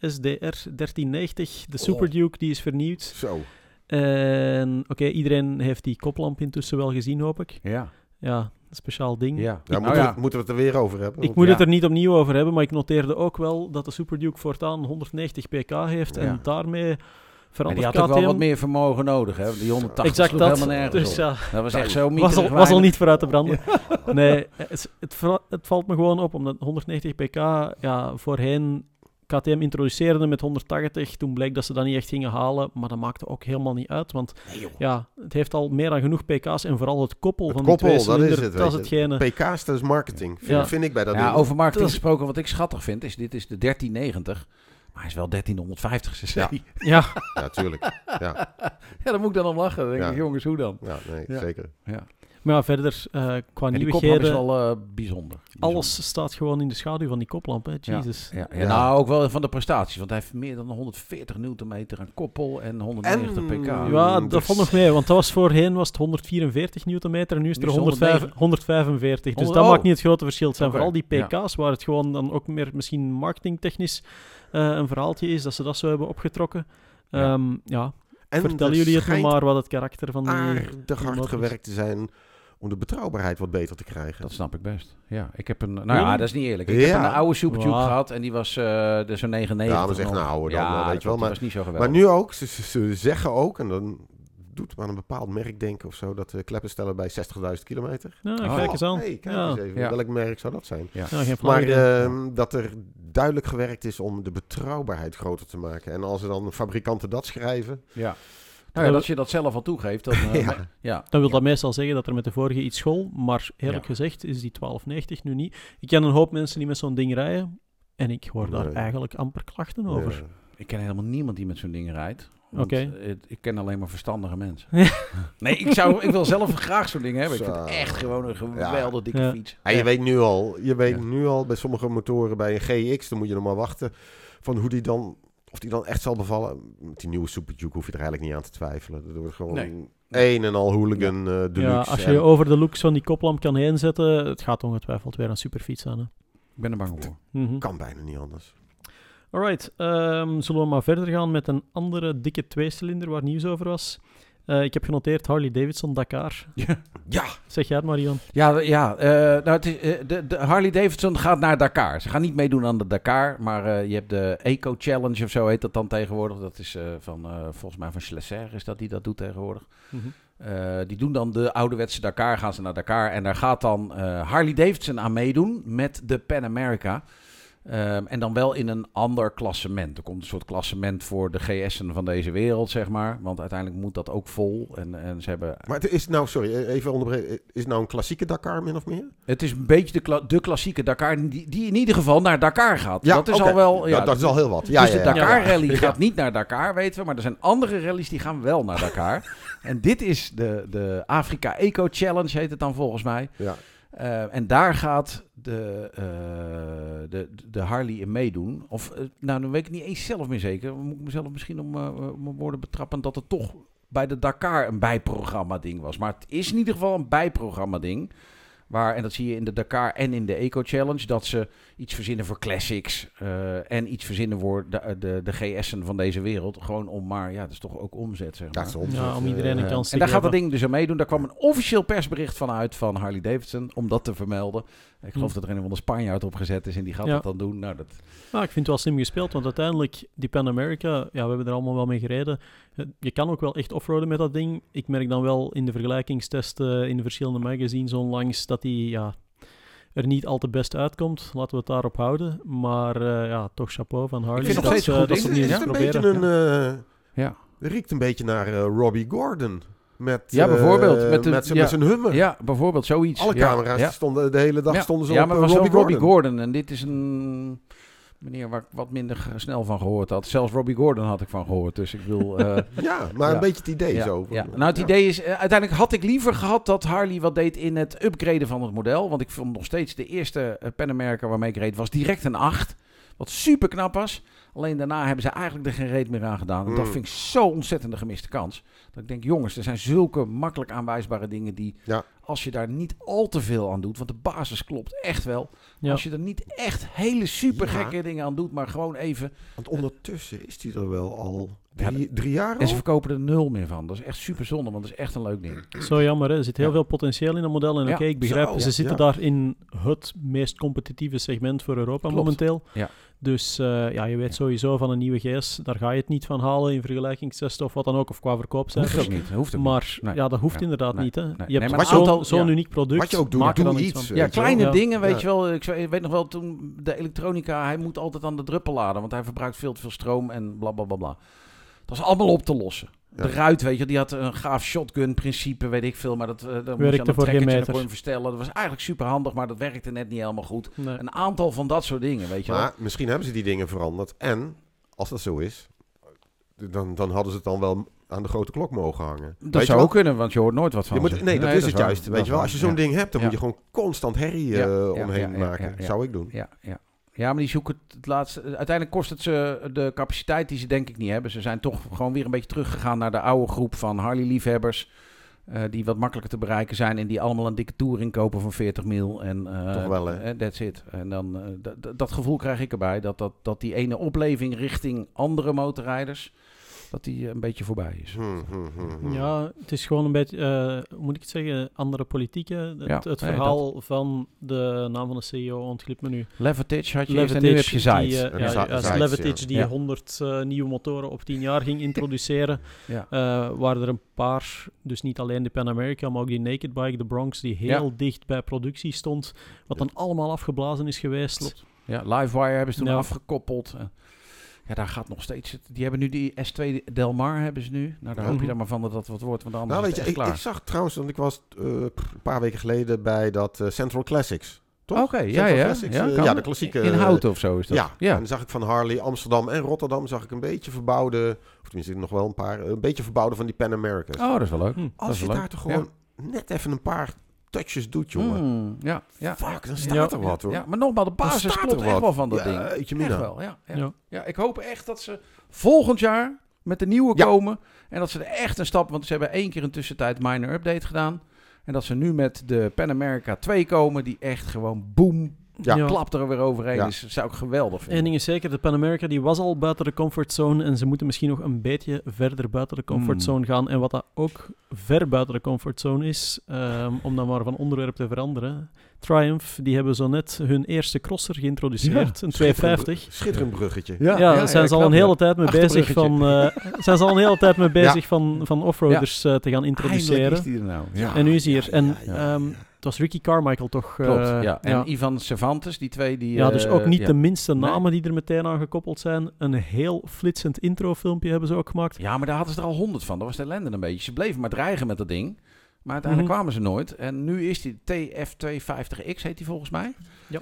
SDR 1390. De Super Duke die is vernieuwd. Zo. En oké, iedereen heeft die koplamp intussen wel gezien, hoop ik. Ja, Ja, een speciaal ding. ja. Ja, Nou moeten, ja, We, moeten we het er weer over hebben? Ik moet Ja. het er niet opnieuw over hebben, maar ik noteerde ook wel dat de Super Duke voortaan 190 pk heeft. Ja. En daarmee die had ook wel KTM... wat meer vermogen nodig. Hè? Die 180 Exact sloeg dat. helemaal nergens Dus op. ja, Dat was echt zo was al, was al niet vooruit te branden. (laughs) Nee, het, het, va- het valt me gewoon op, omdat 190 pk ja, voorheen KTM introduceerde met 180. Toen bleek dat ze dat niet echt gingen halen, maar dat maakte ook helemaal niet uit, want ja, het heeft al meer dan genoeg pk's en vooral het koppel Het van koppel, die dat twee is het, dat is weet je. hetgene. PK's, dat is marketing. Vind, Ja. vind ik bij dat Ja, ding. over marketing Dat gesproken, wat ik schattig vind, is dit is de 1390. Maar hij is wel 1350 cc. Ja. Ja. (laughs) Ja, Ja, tuurlijk. Ja, (laughs) dan moet ik dan om lachen. Dan denk Ja. ik, jongens, hoe dan? ja nee, Ja. Maar ja, verder, eh, qua En die koplamp is nieuwigheden, wel eh, bijzonder. alles staat gewoon in de schaduw van die koplamp, hè. Ja. Jesus. Ja, ja, Ja. Nou, ook wel van de prestaties. Want hij heeft meer dan 140 newtonmeter aan koppel en 190 En- pk. Ja, dus- dat valt nog mee, want dat was voorheen was het 144 newtonmeter en nu is het Nu er is het 105 145. Dus Oh. dat maakt niet het grote verschil. Het zijn vooral die ja. pk's waar het gewoon dan ook meer misschien marketingtechnisch eh, een verhaaltje is, dat ze dat zo hebben opgetrokken. Ja. Ja, ja En vertellen er jullie het maar wat het karakter van die... aardig hard gewerkt te zijn om de betrouwbaarheid wat beter te krijgen. Dat snap ik best. Ja, ik heb een... Nou ja, dat is niet eerlijk. Ik Ja. heb een oude Supertube Wow. gehad en die was eh dus een 99. Ja, maar nou ouder dan, ja, eh, weet dat je wel, maar- dat was niet zo geweldig. Maar nu ook, ze, ze, ze zeggen ook, en dan doet me aan een bepaald merk denken of zo, dat de kleppen stellen bij 60.000 kilometer. Oh. kijk eens aan. Hey, kijk ja. eens even. Ja. Welk merk zou dat zijn? Ja, Maar ehm, dat er duidelijk gewerkt is om de betrouwbaarheid groter te maken. En als er dan fabrikanten dat schrijven, Ja. Nou ja, dat je dat zelf al toegeeft, dan... (laughs) eh, Ja. ja. Dan wil dat meestal zeggen dat er met de vorige iets school, maar eerlijk Ja. gezegd is die 1290 nu niet. Ik ken een hoop mensen die met zo'n ding rijden en ik hoor daar Nee. eigenlijk amper klachten over. Ik ken helemaal niemand die met zo'n ding rijdt. Oké. eh, ik ken alleen maar verstandige mensen. (laughs) nee, ik, zou, ik wil zelf graag zo'n ding hebben. Ik vind het echt gewoon een geweldig dikke Ja. fiets. En je weet nu al, je weet Ja. nu al bij sommige motoren, bij een GX, dan moet je nog maar wachten van hoe die dan, of die dan echt zal bevallen. Met die nieuwe Super Duke hoef je er eigenlijk niet aan te twijfelen. Dat wordt gewoon Nee. een en al hooligan eh deluxe. Ja, als je En- je over de looks van die koplamp kan heen zetten, het gaat ongetwijfeld weer een superfiets aan. Hè. Ik ben er bang voor. Mhm. kan bijna niet anders. Alright, ehm, zullen we maar verder gaan met een andere dikke tweecilinder waar nieuws over was. Eh, ik heb genoteerd Harley Davidson Dakar. Ja, Zeg jij het maar, Jan. Ja, ja eh, nou, het is, eh, de, de Harley Davidson gaat naar Dakar. Ze gaan niet meedoen aan de Dakar, maar eh, je hebt de Eco Challenge of zo heet dat dan tegenwoordig. Dat is eh, van, eh, volgens mij van Schlesser is dat die dat doet tegenwoordig. Eh, die doen dan de ouderwetse Dakar, gaan ze naar Dakar. En daar gaat dan eh, Harley Davidson aan meedoen met de Pan America. Ehm, en dan wel in een ander klassement. Er komt een soort klassement voor de GS'en van deze wereld, zeg maar. Want uiteindelijk moet dat ook vol. En, en ze hebben... maar het is nou, sorry, even onderbreken. Is het nou een klassieke Dakar min of meer? Het is een beetje de, kla- de klassieke Dakar die, die in ieder geval naar Dakar gaat. dat is al wel... Ja, dat, dat is al heel wat. Ja, dus ja, de ja. Dakar Ja. Rally Ja. gaat niet naar Dakar, weten we. Maar er zijn andere rallies die gaan wel naar Dakar. (laughs) en dit is de, de Afrika Eco Challenge, heet het dan volgens mij. Ja. Eh, en daar gaat de, eh, de, de Harley in meedoen. Of, eh, nou, dan weet ik niet eens zelf meer zeker. Moet ik mezelf misschien om mijn woorden betrappen dat het toch bij de Dakar een bijprogramma-ding was. Maar het is in ieder geval een bijprogramma-ding. Waar, en dat zie je in de Dakar en in de Eco Challenge, dat ze iets verzinnen voor classics eh, en iets verzinnen voor de, de, de GS'en van deze wereld. Gewoon om maar, ja, dat is toch ook omzet, zeg maar. Dat is omzet, Ja, om eh, iedereen een Eh, kans te en daar gaat dat ding dus aan meedoen. Daar kwam een officieel persbericht van uit van Harley Davidson om dat te vermelden. Ik geloof Hm. dat er een van de Spanjaard op gezet is en die gaat Ja. dat dan doen. Nou, dat, Nou, ik vind het wel slim gespeeld, want uiteindelijk, die Pan America, ja, we hebben er allemaal wel mee gereden. Eh, Je kan ook wel echt offroaden met dat ding. Ik merk dan wel in de vergelijkingstesten in de verschillende magazines onlangs dat die ja, er niet al te best uitkomt. Laten we het daarop houden. Maar eh, ja, toch chapeau van Harley. vind het dat, nog steeds eh, goed dat Is, het een proberen. beetje een... eh, ja. het riekt een beetje naar eh, Robbie Gordon. Met, Ja, eh, bijvoorbeeld, met de- met, zijn- ja. met zijn Hummer. ja, bijvoorbeeld zoiets. Alle camera's ja. stonden de hele dag stonden ze ja, op maar eh, was Robbie Gordon. En dit is een meneer waar ik wat minder snel van gehoord had. Zelfs Robbie Gordon had ik van gehoord. Dus ik wil... eh, (laughs) Ja, maar een beetje het idee zo. Nou, het idee is, uiteindelijk had ik liever gehad dat Harley wat deed in het upgraden van het model. Want ik vond nog steeds de eerste America waarmee ik reed was direct een 8. Wat super knap was. Alleen daarna hebben ze eigenlijk er geen reet meer aan gedaan. En dat Mm. vind ik zo ontzettend een gemiste kans. Dat ik denk, jongens, er zijn zulke makkelijk aanwijsbare dingen die, Ja. als je daar niet al te veel aan doet, want de basis klopt echt wel. Ja. Als je er niet echt hele super gekke Ja. dingen aan doet, maar gewoon even. Want ondertussen is die er wel al drie, drie jaar En ze verkopen er nul meer van. Dat is echt super zonde, want dat is echt een leuk ding. Zo jammer, hè? er zit heel Ja. veel potentieel in dat model. En Ja. oké, ik begrijp, Zo, ze zitten ja. daar in het meest competitieve segment voor Europa Klopt. momenteel. Ja. Dus eh, ja, je weet sowieso van een nieuwe GS, daar ga je het niet van halen in vergelijkingstesten of wat dan ook, of qua Hoeft verkoopcijfers. ook niet. Hoeft ook Maar Nee. ja, dat hoeft Ja. inderdaad Nee. niet. Hè. Nee. Je hebt maar zo'n aantal- zo'n ja. uniek product. Wat je ook doet, maak er doe dan iets. iets van. weet Ja, kleine Ja. dingen, weet Ja. je wel. Ik weet nog wel, toen de elektronica, hij moet altijd aan de druppel laden, want hij verbruikt veel te veel stroom en bla bla bla bla. Dat is allemaal op te lossen. De ruit, weet je, die had een gaaf shotgun principe, weet ik veel, maar dat, eh dan moest je aan de voor geen trekkertje kon je hem verstellen. Dat was eigenlijk super handig, maar dat werkte net niet helemaal goed. Nee. Een aantal van dat soort dingen, weet je wel. Maar misschien hebben ze die dingen veranderd. En als dat zo is, dan, dan hadden ze het dan wel aan de grote klok mogen hangen. Dat Weet zou ook kunnen, want je hoort nooit wat van Je moet, ze. nee, dat is het juist. Weet je wel, als je zo'n Ja. ding hebt, dan Ja. moet je gewoon constant herrie eh, ja, omheen ja, ja, maken. ja, ja. Zou ik doen. Ja, ja. Ja, maar die zoeken het laatste. Uiteindelijk kost het ze de capaciteit die ze denk ik niet hebben. Ze zijn toch gewoon weer een beetje teruggegaan naar de oude groep van Harley-liefhebbers. eh, die wat makkelijker te bereiken zijn en die allemaal een dikke touring kopen van 40 mil. En, eh, Toch wel, hè? eh, That's it. En dan, dat gevoel krijg ik erbij. Dat, dat, dat die ene opleving richting andere motorrijders, dat die eh, een beetje voorbij is. Hmm, hmm, hmm. Ja, het is gewoon een beetje, eh, hoe moet ik het zeggen, andere politieken. Het, Ja, het nee, verhaal van de naam van de CEO ontglipt me nu. Leverage had je eerst en nu heb je die, Zeiss. eh, Ja, Zeiss, die Ja. 100 eh, nieuwe motoren op 10 jaar ging introduceren. (laughs) Ja. eh waren er een paar, dus niet alleen de Pan America, maar ook die Naked Bike, de Bronx, die heel dicht bij productie stond. Wat dan allemaal afgeblazen is geweest. Klopt. Ja, Livewire hebben ze toen Ja. afgekoppeld. Ja, daar gaat nog steeds... Die hebben nu die S2 Del Mar hebben ze nu. Nou, daar hoop je Mhm. dan maar van dat dat wat wordt, want anders Nou, is weet je, ik, ik zag trouwens, want ik was eh, een paar weken geleden bij dat eh, Central Classics. Toch? Oké, ja, Central ja. Ja, eh, kan. ja, de klassieke. In houten of zo is dat. Ja, ja. en dan zag ik van Harley, Amsterdam en Rotterdam zag ik een beetje verbouwde, of tenminste nog wel een paar, een beetje verbouwde van die Pan Americans. Oh, dat is wel leuk. Hm. Als je daar toch gewoon net even een paar touches doet, jongen. Mm, ja, ja. Fuck, dan staat Ja. er wat hoor. Ja, maar nogmaals, de basis klopt er echt wat. wel van dat Ja, ding. Echt mina. wel, ja, ja. Ja. Ja, ik hoop echt dat ze volgend jaar met de nieuwe Ja. komen. En dat ze er echt een stap... Want ze hebben één keer een tussentijd minor update gedaan. En dat ze nu met de Pan America 2 komen... die echt gewoon boom, Ja. Ja. klap er weer overheen Ja. is. Dat zou ik geweldig vinden. Eén ding is zeker, de Pan America die was al buiten de comfortzone en ze moeten misschien nog een beetje verder buiten de comfortzone gaan. En wat dat ook ver buiten de comfortzone is, ehm, om dan maar van onderwerp te veranderen. Triumph, die hebben zo net hun eerste crosser geïntroduceerd, een 250. Schitterend bruggetje. Ja, daar zijn ze al een hele tijd mee bezig van, eh, zijn ze al een hele tijd mee bezig van, van offroaders eh, te gaan introduceren. Is die er nou. Ja. En nu is hij hier. Ja, en ja, ja, ehm, was Ricky Carmichael toch? eh, ja. En ja. Ivan Cervantes, die twee die... Ja, dus eh, ook niet ja. de minste Nee. namen die er meteen aan gekoppeld zijn. Een heel flitsend introfilmpje hebben ze ook gemaakt. Ja, maar daar hadden ze er al honderd van. Dat was de ellende een beetje. Ze bleven maar dreigen met dat ding. Maar uiteindelijk Mhm. kwamen ze nooit. En nu is die TF250X, heet die volgens mij. Ja.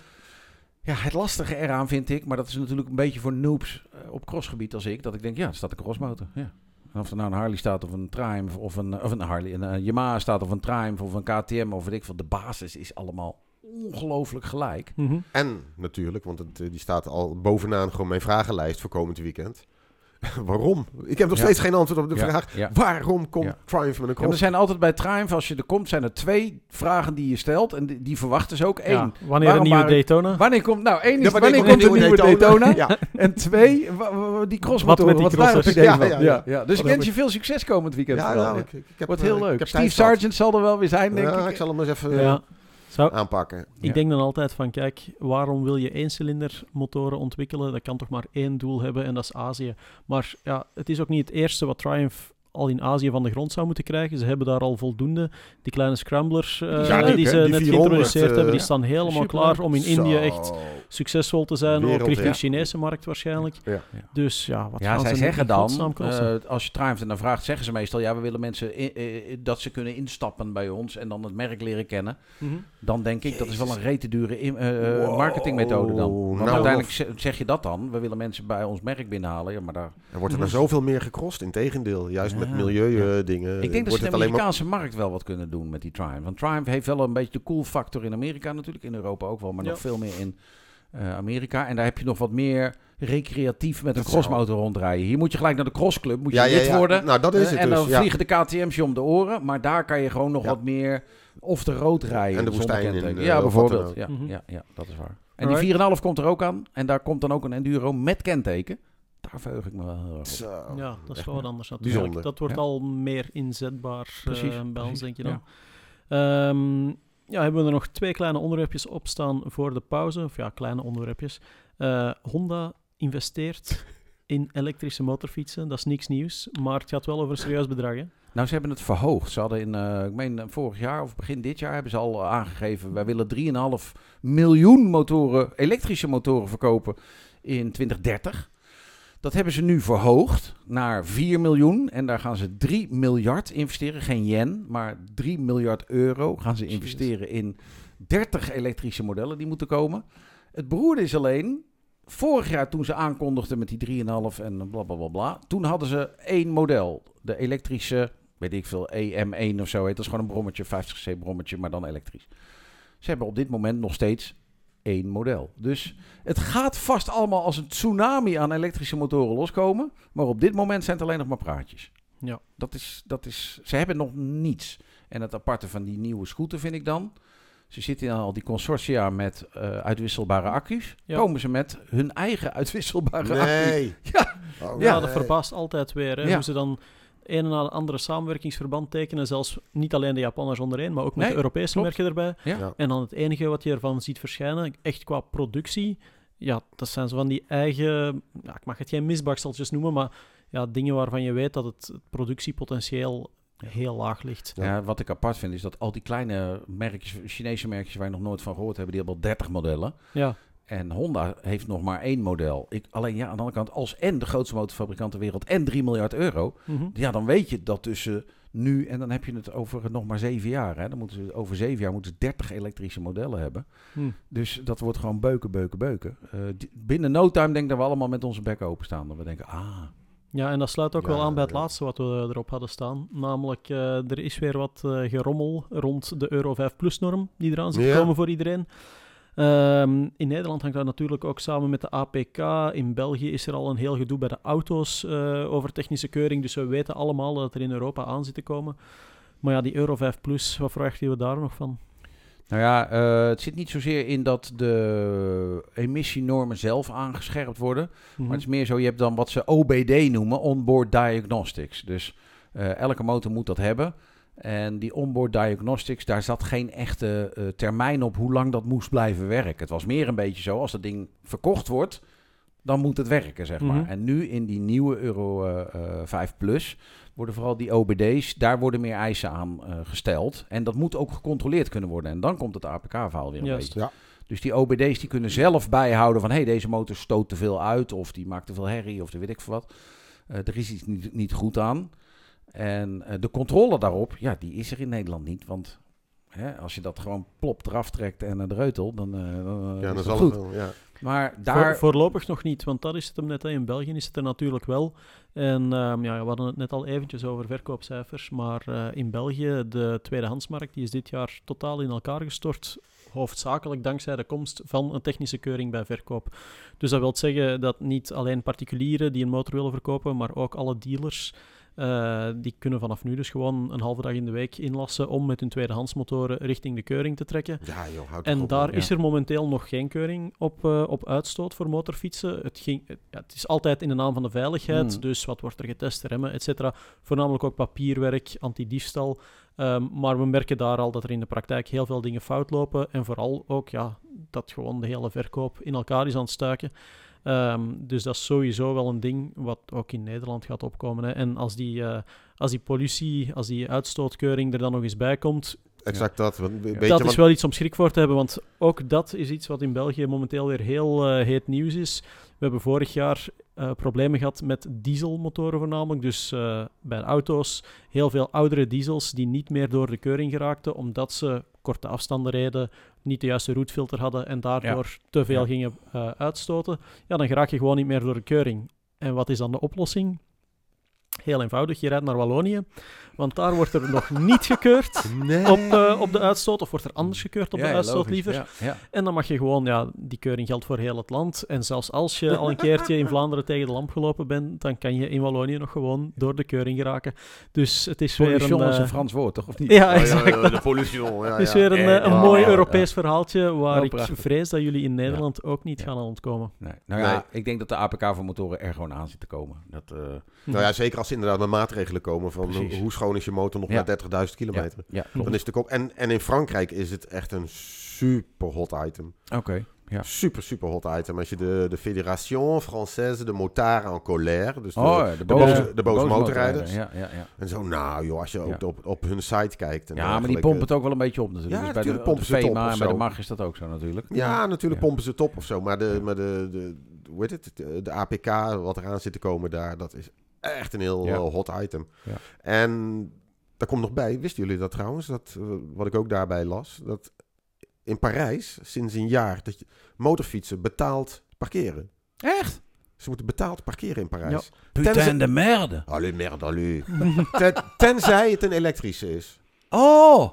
Ja, het lastige eraan vind ik, maar dat is natuurlijk een beetje voor noobs eh, op crossgebied als ik, dat ik denk, ja, er staat een crossmotor. Ja. Of er nou een Harley staat of een Triumph of een, of een Harley, een eh, Yamaha staat of een Triumph of een KTM of weet ik veel, de basis is allemaal ongelooflijk gelijk. Mhm. En natuurlijk, want het, eh, die staat al bovenaan gewoon mijn vragenlijst voor komend weekend. (laughs) Waarom? Ik heb nog Ja. steeds geen antwoord op de Ja, vraag. ja. Waarom komt Ja. Triumph met een Ja, maar er cross? zijn altijd bij Triumph, als je er komt, zijn er twee vragen die je stelt. En die, die verwachten ze ook. Eén, wanneer een nieuwe waren- Daytona? wanneer komt... Nou, één is, Ja, wanneer, wanneer komt de nieuwe Daytona? Ja. En twee, die crossmotoren. Wat met die idee Ja, ja, ja. Dus ik wens je veel succes komend weekend. Ja, nou, ik, ik heb, Wordt eh, heel ik leuk. Steve. Sargent zal er wel weer zijn, denk Ja, ik. ik zal hem eens even eh. Zou, aanpakken. ik Ja. denk dan altijd van, kijk, waarom wil je één-cilinder motoren ontwikkelen? Dat kan toch maar één doel hebben en dat is Azië. Maar ja, het is ook niet het eerste wat Triumph al in Azië van de grond zou moeten krijgen. Ze hebben daar al voldoende. Die kleine scramblers eh, Ja, leuk, die ze Die net 400, geïntroduceerd eh, hebben, die staan helemaal klaar om in India echt succesvol te zijn. ook Wereld, richting ja. de Chinese markt waarschijnlijk. Ja. Dus ja, wat Ja, gaan zij ze zeggen dan, eh, als je Triumph naar vraagt, zeggen ze meestal, ja, we willen mensen dat ze kunnen instappen bij ons en dan het merk leren kennen. Mhm. Dan denk ik, dat is wel een rete dure in- eh, eh, Wow. marketingmethode dan. Want Nou, uiteindelijk ze- zeg je dat dan, we willen mensen bij ons merk binnenhalen. Ja, maar daar, Er wordt er dan zoveel meer gecrossed. Integendeel, juist met Ja. milieu-dingen. ik denk dat ze de maar... Amerikaanse markt wel wat kunnen doen met die Triumph. Want Triumph heeft wel een beetje de cool factor in Amerika natuurlijk, in Europa ook wel, maar Ja. nog veel meer in Amerika. En daar heb je nog wat meer recreatief met een crossmotor rondrijden. Hier moet je gelijk naar de crossclub, moet je Ja, lid ja. worden. Nou, dat is Eh, het en dus. dan ja. vliegen de KTM's je om de oren. Maar daar kan je gewoon nog Ja. wat meer off the road rijden. En de woestijn in, kenteken. eh, ja, of bijvoorbeeld. Ja, Mhm. ja, ja, dat is waar. En Alright. die 4,5 komt er ook aan. En daar komt dan ook een enduro met kenteken. Daar verheug ik me wel heel erg op. Zo. Ja, dat is wel wat anders natuurlijk. Bijzonder. Dat wordt Ja. al meer inzetbaar eh, Precies, bij ons, denk je ja. dan. Ehm, ja, hebben we er nog twee kleine onderwerpjes op staan voor de pauze. Of ja, kleine onderwerpjes. Eh, Honda investeert (laughs) in elektrische motorfietsen. Dat is niks nieuws, maar het gaat wel over een serieus bedrag. Hè? Nou, ze hebben het verhoogd. Ze hadden in, eh, ik meen vorig jaar of begin dit jaar hebben ze al eh, aangegeven... wij willen 3,5 miljoen motoren, elektrische motoren verkopen in 2030. Dat hebben ze nu verhoogd naar 4 miljoen. En daar gaan ze 3 miljard investeren. Geen yen, maar 3 miljard euro gaan ze investeren in 30 elektrische modellen die moeten komen. Het beroerde is alleen... Vorig jaar toen ze aankondigden met die 3,5 en bla bla bla bla. Toen hadden ze één model. De elektrische, weet ik veel, EM1 of zo heet. Dat is gewoon een brommetje, 50cc brommetje, maar dan elektrisch. Ze hebben op dit moment nog steeds één model. Dus het gaat vast allemaal als een tsunami aan elektrische motoren loskomen. Maar op dit moment zijn het alleen nog maar praatjes. Ja. Dat is, dat is, ze hebben nog niets. En het aparte van die nieuwe scooter vind ik dan... Ze zitten in al die consortia met eh, uitwisselbare accu's. Ja. Komen ze met hun eigen uitwisselbare accu. Nee. (laughs) Ja. Oh, Ja, nee. dat verbaast altijd weer. Hè? Ja. Hoe ze dan een en andere samenwerkingsverband tekenen. Zelfs niet alleen de Japanners ondereen, maar ook met Nee, de Europese klopt. merken erbij. Ja. Ja. En dan het enige wat je ervan ziet verschijnen, echt qua productie, ja, dat zijn zo van die eigen, ja, ik mag het geen misbakseltjes noemen, maar ja, dingen waarvan je weet dat het, productiepotentieel heel laag ligt. Ja. Ja, wat ik apart vind is dat al die kleine merkjes, Chinese merkjes waar je nog nooit van gehoord hebben, die hebben al 30 modellen. Ja, En Honda heeft nog maar één model. Ik, alleen ja, aan de andere kant, als en de grootste motorfabrikant ter wereld en 3 miljard euro, mhm. ja, dan weet je dat tussen nu en dan heb je het over nog maar zeven jaar. Hè. Dan moeten ze, over zeven jaar moeten ze 30 elektrische modellen hebben. Hm. Dus dat wordt gewoon beuken, beuken, beuken. Eh, binnen no time denk ik dat we allemaal met onze bek openstaan. Dat we denken, ah, ja, en dat sluit ook Ja, wel aan bij het ja. laatste wat we erop hadden staan. Namelijk, eh, er is weer wat eh, gerommel rond de Euro 5 Plus norm die eraan zit Ja. komen voor iedereen. Ehm, in Nederland hangt dat natuurlijk ook samen met de APK. In België is er al een heel gedoe bij de auto's eh, over technische keuring. Dus we weten allemaal dat het er in Europa aan zit te komen. Maar ja, die Euro 5 Plus, wat verwachten we daar nog van? Nou ja, eh, het zit niet zozeer in dat de emissienormen zelf aangescherpt worden. Mhm. Maar het is meer zo, je hebt dan wat ze OBD noemen, onboard diagnostics. Dus eh, elke motor moet dat hebben. En die onboard diagnostics, daar zat geen echte eh, termijn op hoe lang dat moest blijven werken. Het was meer een beetje zo, als dat ding verkocht wordt, dan moet het werken, zeg maar. Mhm. En nu in die nieuwe Euro eh, eh, 5 Plus worden vooral die OBD's, daar worden meer eisen aan eh, gesteld. En dat moet ook gecontroleerd kunnen worden. En dan komt het APK-verhaal weer een Juist. beetje. Ja. Dus die OBD's die kunnen zelf bijhouden van... hé, hey, deze motor stoot te veel uit... of die maakt te veel herrie of de weet ik veel wat. Eh, er is iets niet, niet goed aan. En eh, de controle daarop, ja, die is er in Nederland niet. Want hè, als je dat gewoon plop eraf trekt en naar de reutel... dan, eh, dan, eh, Ja, is dat zal goed. het wel. Ja. Maar Voor- daar... voorlopig nog niet, want dat is het hem net. Hè. In België is het er natuurlijk wel. En ehm, ja, we hadden het net al eventjes over verkoopcijfers. Maar eh, in België, de tweedehandsmarkt, die is dit jaar totaal in elkaar gestort. Hoofdzakelijk dankzij de komst van een technische keuring bij verkoop. Dus dat wil zeggen dat niet alleen particulieren die een motor willen verkopen, maar ook alle dealers. Eh, die kunnen vanaf nu dus gewoon een halve dag in de week inlassen om met hun tweedehandsmotoren richting de keuring te trekken. Ja, joh, houd En op, daar is er momenteel nog geen keuring op, eh, op uitstoot voor motorfietsen. Het, ging, ja, het is altijd in de naam van de veiligheid. Hmm. Dus wat wordt er getest, remmen, et cetera. Voornamelijk ook papierwerk, antidiefstal. Ehm, maar we merken daar al dat er in de praktijk heel veel dingen fout lopen. En vooral ook ja, dat gewoon de hele verkoop in elkaar is aan het stuiken. Ehm, dus dat is sowieso wel een ding wat ook in Nederland gaat opkomen. Hè. En als die, eh, als die pollutie, als die uitstootkeuring er dan nog eens bij komt, Exact dat. Want, weet dat is wel iets om schrik voor te hebben, want ook dat is iets wat in België momenteel weer heel eh, heet nieuws is. We hebben vorig jaar eh, problemen gehad met dieselmotoren voornamelijk, dus eh, bij auto's heel veel oudere diesels die niet meer door de keuring geraakten, omdat ze korte afstanden reden, niet de juiste roetfilter hadden en daardoor te veel Ja. gingen eh, uitstoten. Ja, dan geraak je gewoon niet meer door de keuring. En wat is dan de oplossing? Heel eenvoudig, je rijdt naar Wallonië, want daar wordt er nog niet gekeurd Nee. op, eh, op de uitstoot, of wordt er anders gekeurd op Ja, de uitstoot logisch. liever. Ja, ja. En dan mag je gewoon, ja, die keuring geldt voor heel het land. En zelfs als je al een keertje in Vlaanderen tegen de lamp gelopen bent, dan kan je in Wallonië nog gewoon door de keuring geraken. Dus het is weer een... Pollution is eh, een Frans woord, toch? Of niet? Ja, Oh, exact. ja, ja, de pollution. Ja, Het is weer een, eh, een mooi ja, Europees verhaaltje waar Oh, ik vrees dat jullie in Nederland ook niet Ja. gaan aan ontkomen. Nee. Nou ja, Nee. ik denk dat de APK voor motoren er gewoon aan zit te komen. Dat, eh, Nou ja, zeker als er inderdaad met maatregelen komen van Precies. hoe- is je motor nog Ja. met 30.000 kilometer. ja. Dan is het ook, en, en in Frankrijk is het echt een super hot item. Oké. Ja. Super, super hot item. Als je de, de Fédération Française de Motards en Colère, dus de, Oh, ja, de boze, de boze motorrijders. Ja, ja, ja. En zo, nou joh, als je ook op, op hun site kijkt. En ja, maar die pompen het ook wel een beetje op natuurlijk. Ja, dus bij de, natuurlijk pompen de ze FEMA en bij de. MAG is dat ook zo natuurlijk. Ja, natuurlijk pompen ze het op of zo. Maar de, maar de, de, hoe heet het? De, de APK, wat eraan zit te komen daar, dat is echt een heel Ja. eh, hot item. Ja. En daar komt nog bij, wisten jullie dat trouwens? Dat, eh, wat ik ook daarbij las, dat in Parijs sinds een jaar dat je motorfietsen betaald parkeren. Echt? Ze moeten betaald parkeren in Parijs. Putain Tenzij- de merde. Allee, merde, allee. (laughs) Ten- tenzij het een elektrische is. Oh!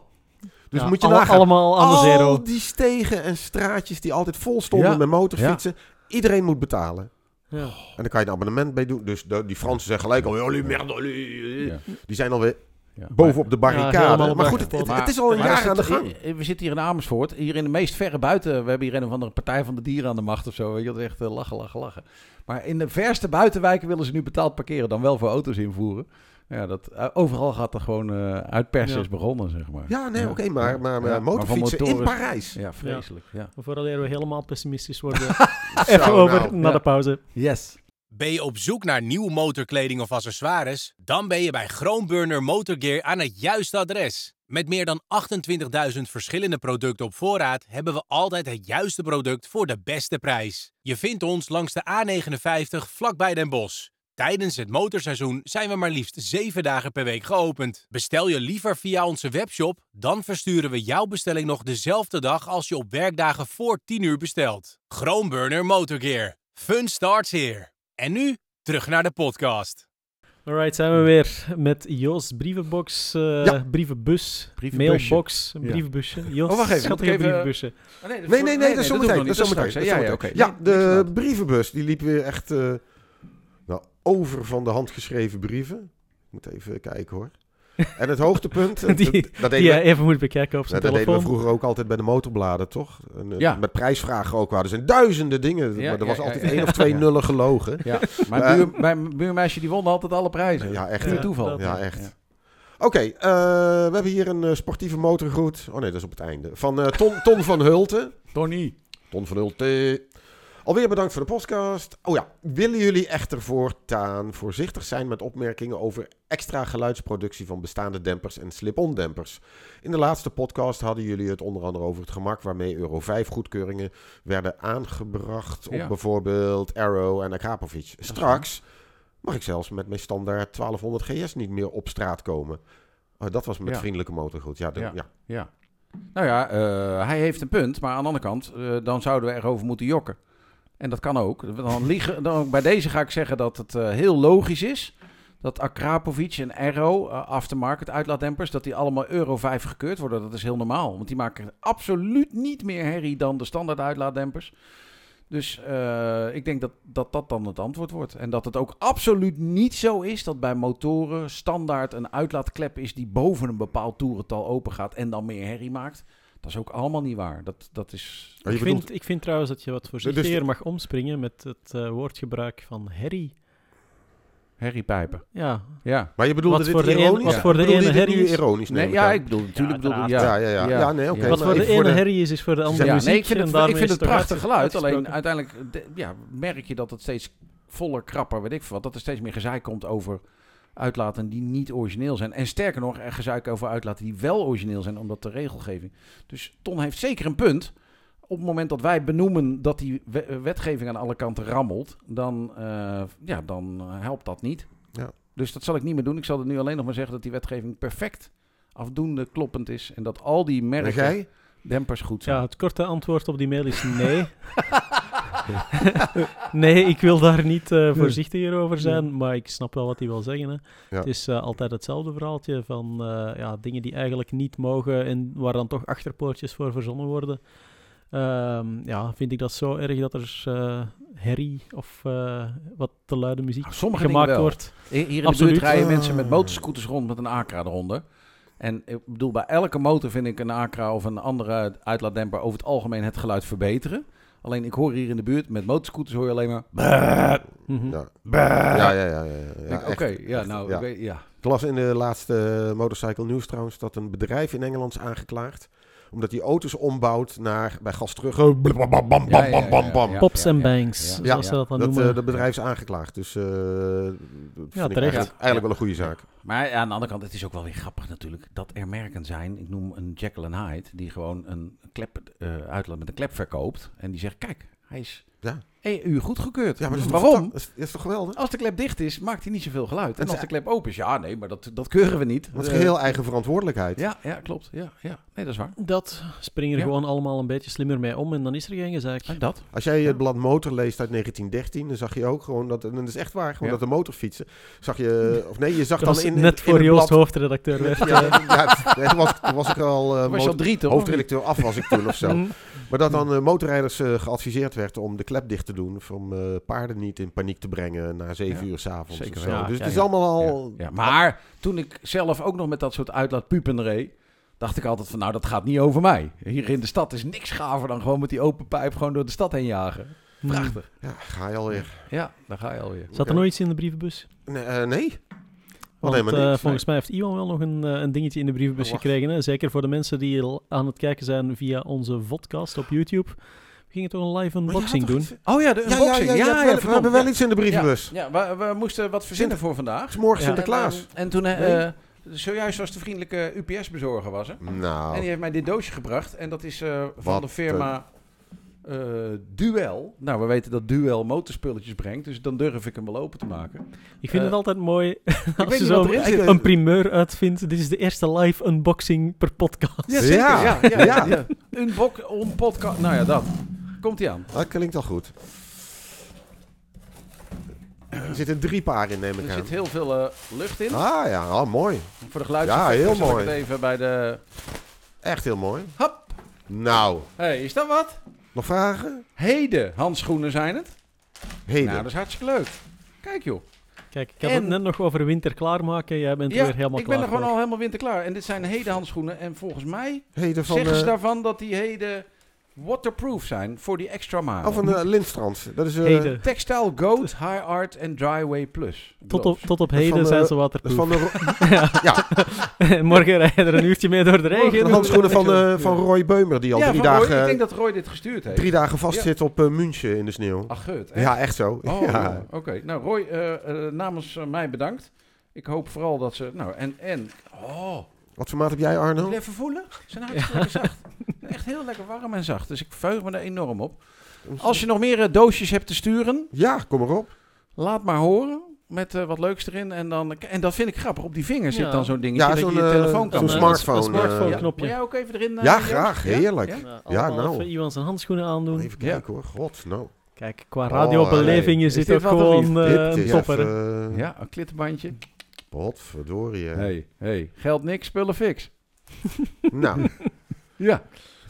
Dus Ja, moet je alle- nagaan. allemaal aan de al zero. die stegen en straatjes die altijd vol stonden Ja. met motorfietsen. Iedereen moet betalen. Ja. En dan kan je een abonnement bij doen. Dus de- die Fransen zeggen gelijk al, "Allee, merde, allee." Ja. Die zijn alweer Ja. bovenop de barricade. maar goed, het, het- achtergrond. het is al een Maar jaar aan de gang. eh, We zitten hier in Amersfoort, hier in de meest verre buiten. We hebben hier een of andere partij van de dieren aan de macht of zo. Weet je, is echt eh, lachen, lachen, lachen. Maar in de verste buitenwijken willen ze nu betaald parkeren, dan wel voor auto's invoeren. Ja, dat, eh, overal gaat er gewoon eh uitpersen Ja. is begonnen, zeg maar. Ja, nee, Ja. oké, maar, maar, maar Ja, maar motorfietsen van in motoren- Parijs. Ja, vreselijk. Ja. Voordat we helemaal pessimistisch worden, (laughs) Zo, even over nou. naar ja. de pauze. Yes. Ben je op zoek naar nieuwe motorkleding of accessoires? Dan ben je bij Groenburner Motorgear aan het juiste adres. Met meer dan 28.000 verschillende producten op voorraad hebben we altijd het juiste product voor de beste prijs. Je vindt ons langs de A59 vlakbij Den Bosch. Tijdens het motorseizoen zijn we maar liefst 7 dagen per week geopend. Bestel je liever via onze webshop, dan versturen we jouw bestelling nog dezelfde dag als je op werkdagen voor 10 uur bestelt. Groenburner Motorgear. Fun starts here. En nu terug naar de podcast. Alright, zijn we weer met Joost brievenbox, eh, Ja. brievenbus, Brievenbusje. mailbox, een brievenbusje. Joost, Oh, wacht even, schattige brievenbusje. Nee, nee, nee, dat is zometeen. Dat is zometeen. Ja, ja, oké. Ja, Nee, de brievenbus die liep weer echt eh, over van de handgeschreven brieven. Ik moet even kijken hoor. En het hoogtepunt, (laughs) eh, Die- dat, dat Die we, even moet bekijken op zijn dat deden we telefoon. vroeger ook altijd bij de motorbladen, toch? En, eh, Ja. Met prijsvragen ook. waar. Er zijn duizenden dingen, Ja, maar er ja, was ja, altijd ja, één ja. of twee Ja. nullen gelogen. Ja, mijn, Maar- buur, mijn buurmeisje die won altijd alle prijzen. Ja, echt. Puur Ja, toeval. Ja, echt. Oké, eh, we hebben hier een eh, sportieve motorgroet. Oh nee, dat is op het einde. Van eh, Ton, Ton van Hulten. Tony. Ton van Hulten. Alweer bedankt voor de podcast. Oh ja, willen jullie echter voortaan voorzichtig zijn met opmerkingen over extra geluidsproductie van bestaande dempers en slip-on dempers? In de laatste podcast hadden jullie het onder andere over het gemak waarmee Euro 5 goedkeuringen werden aangebracht op Ja. bijvoorbeeld Arrow en Akrapovic. Straks mag ik zelfs met mijn standaard 1200 GS niet meer op straat komen. Oh, dat was met Ja. vriendelijke motorgoed. Ja, de- Ja. ja. Ja. Nou ja, eh, hij heeft een punt, maar aan de andere kant, eh, dan zouden we erover moeten jokken. En dat kan ook. Dan dan, bij deze ga ik zeggen dat het eh, heel logisch is dat Akrapovic en Arrow, eh, aftermarket uitlaatdempers, dat die allemaal Euro 5 gekeurd worden. Dat is heel normaal, want die maken absoluut niet meer herrie dan de standaard uitlaatdempers. Dus eh, ik denk dat, dat dat dan het antwoord wordt. En dat het ook absoluut niet zo is dat bij motoren standaard een uitlaatklep is die boven een bepaald toerental open gaat en dan meer herrie maakt. Dat is ook allemaal niet waar. Dat, dat is... Ik bedoelt- vind, ik vind trouwens dat je wat voorzichtiger mag omspringen met het eh, woordgebruik van herrie. Herriepijpen. Ja, Ja. Maar je bedoelde Wat dit voor de ironisch? een- wat voor de ene herrie nu ironisch? Nee, ja, ik bedoel, natuurlijk Ja, bedoel ik... Ja, Ja. ja, ja. Ja. ja. nee, oké. Ja. wat voor de ene herrie is, is voor de andere Ja, muziek. nee, ik vind en het, ik vind prachtig geluid. Alleen uiteindelijk de- ja, merk je dat het steeds voller, krapper, weet ik veel wat. Dat er steeds meer gezeik komt over uitlaten die niet origineel zijn. En sterker nog, er gezeik over uitlaten die wel origineel zijn, omdat de regelgeving. Dus Ton heeft zeker een punt. Op het moment dat wij benoemen dat die we- wetgeving aan alle kanten rammelt, dan, eh, ja, dan eh, helpt dat niet. Ja. Dus dat zal ik niet meer doen. Ik zal er nu alleen nog maar zeggen dat die wetgeving perfect afdoende kloppend is. En dat al die En merken jij? dempers goed zijn. Ja, het korte antwoord op die mail is nee. (laughs) (laughs) Nee, ik wil daar niet eh, voorzichtiger over zijn, maar ik snap wel wat hij wil zeggen. Hè. Ja. Het is eh, altijd hetzelfde verhaaltje van eh, ja, dingen die eigenlijk niet mogen en waar dan toch achterpoortjes voor verzonnen worden. Ehm, ja, vind ik dat zo erg dat er eh, herrie of eh, wat te luide muziek Nou, sommige dingen gemaakt wordt. Hier in de Absoluut. buurt rijden Ah. mensen met motorscooters rond met een Acra eronder. En ik bedoel, bij elke motor vind ik een Acra of een andere uitlaatdemper over het algemeen het geluid verbeteren. Alleen ik hoor hier in de buurt, met motorscooters hoor je alleen maar... Mhm. Ja. Ja, ja, ja. ja, ja, Oké, ja, nou, ja. ik weet- ja. Ik las in de laatste Motorcycle News trouwens dat een bedrijf in Engeland is aangeklaagd. Omdat die auto's ombouwt naar bij gas terug. bam, bam, bam, bam, Ja, ja, ja, bam, bam. ja. Pops and bangs, ja. zoals Ja, ze dat dan Dat, noemen. eh, dat bedrijf is aangeklaagd. Dus eh dat vind ik terecht. eigenlijk, eigenlijk wel een goede zaak. Maar ja, aan de andere kant, het is ook wel weer grappig natuurlijk dat er merken zijn. Ik noem een Jekyll and Hyde, die gewoon een klep eh, uitlaat met een klep verkoopt. En die zegt, kijk, hij is Ja. EU goedgekeurd. Ja, maar dat is toch Waarom? Dat is, dat is toch geweldig? Als de klep dicht is, maakt hij niet zoveel geluid. En als de klep open is, ja, nee, maar dat, dat keuren we niet. Dat is Eh, geheel eigen verantwoordelijkheid. Ja, ja, klopt. Ja, ja. Nee, dat is waar. Dat springen er Ja. gewoon allemaal een beetje slimmer mee om en dan is er geen gezeik. En dat. Als jij het blad Motor leest uit 1913, dan zag je ook gewoon dat, en dat is echt waar, gewoon Ja. dat de motorfietsen, zag je, of nee, je zag Dat dan was in, in, net in voor het Joost blad, hoofdredacteur werd. ja, ja, het- nee, toen, was, toen was ik al eh, was je al motor- drie, toch? hoofdredacteur af was ik toen of zo. Maar dat dan eh, motorrijders eh, geadviseerd werd om de klep dicht te doen, om eh, paarden niet in paniek te brengen na zeven Ja, uur s'avonds. zeker wel. dus ja, het is ja. allemaal al... Ja, maar toen ik zelf ook nog met dat soort uitlaatpupen reed, dacht ik altijd van, nou, dat gaat niet over mij. Hier in de stad is niks gaver dan gewoon met die open pijp gewoon door de stad heen jagen. Mhm. Prachtig. Ja, ga je alweer. Ja, daar ga je alweer. Zat er nog iets in de brievenbus? Nee, eh, nee. Want eh, niks, volgens mij heeft Iwan wel nog een, eh, een dingetje in de brievenbus Oh, gekregen. Hè? Zeker voor de mensen die al aan het kijken zijn via onze podcast op YouTube. We gingen toch een live unboxing doen. Oh ja, de Ja, ja, unboxing. ja, ja, we, hebben- we verdomd, hebben wel iets in de brievenbus. Ja, ja, we, we moesten wat verzinnen voor vandaag. Het is morgen Ja. Sinterklaas. En, eh, en toen, Nee. zojuist was de vriendelijke UPS-bezorger was er. Nou, En die heeft mij dit doosje gebracht. En dat is eh, van Wat de firma eh, Duel. Nou, we weten dat Duel motorspulletjes brengt. Dus dan durf ik hem wel open te maken. Ik vind Eh, het altijd mooi (laughs) als je zo een primeur uitvindt. Dit is de eerste live unboxing per podcast. Ja, zeker. Ja, Ja, bok, on podcast. Nou ja, dat. Komt hij aan. dat klinkt al goed. Er zitten drie paar in, neem ik Er aan. zit heel veel eh, lucht in. Ah ja, oh, mooi. Voor de geluidseffecten Ja, heel zal ik mooi. het even bij de... Echt heel mooi. Hop. Nou, hey, is dat wat? Nog vragen? Heden handschoenen zijn het. Heden. Nou, dat is hartstikke leuk. Kijk joh. Kijk, ik En- het net nog over winter klaarmaken. Jij bent er weer helemaal ik ben klaar er gewoon voor. al helemaal winterklaar. En dit zijn heden handschoenen. En volgens mij Heden van, zeggen ze daarvan dat die heden waterproof zijn voor die extra mile. oh, van de Lindstrand. Dat is, eh, Heden. Textile Goat High Art and Dryway Plus. Tot op, tot op heden zijn de- ze waterproof. van de, (laughs) ja, (laughs) Morgen rij je er een uurtje mee door de de regen. handschoenen van, eh, van Roy Beumer, die al ja, drie, van Roy. dagen, ik denk dat Roy dit gestuurd heeft. drie dagen vastzit op eh, München in de sneeuw. Ach, gut. echt? ja, echt zo. Oh, ja. oké. Nou, Roy, eh, eh, namens eh, mij bedankt. Ik hoop vooral dat ze... Nou, en... en oh, Wat voor maat heb jij, wil Arno? je even voelen? Ze zijn hartstikke zacht. Echt heel lekker warm en zacht. Dus ik verheug me er enorm op. Als je nog meer eh, doosjes hebt te sturen, Ja, kom maar op. laat maar horen. Met eh, wat leuks erin. En, dan, en dat vind ik grappig. Op die vinger zit Ja. dan zo'n dingetje Ja, dat zo'n, je je eh, telefoon kan zo'n smartphone, Een smartphone knopje. Wil jij ook even erin? Ja, graag. Ja? Heerlijk. Ja? Ja, Ja, nou. even Iwan zijn handschoenen aandoen. Even kijken hoor. God, nou. Kijk, qua Oh, radiobeleving nee. is Is dit ook gewoon eh, een topper. Ja, een klittenbandje. Potverdorie. hè. Hey, hey. Geld niks, spullen fix. (laughs) Nou, (laughs) Ja.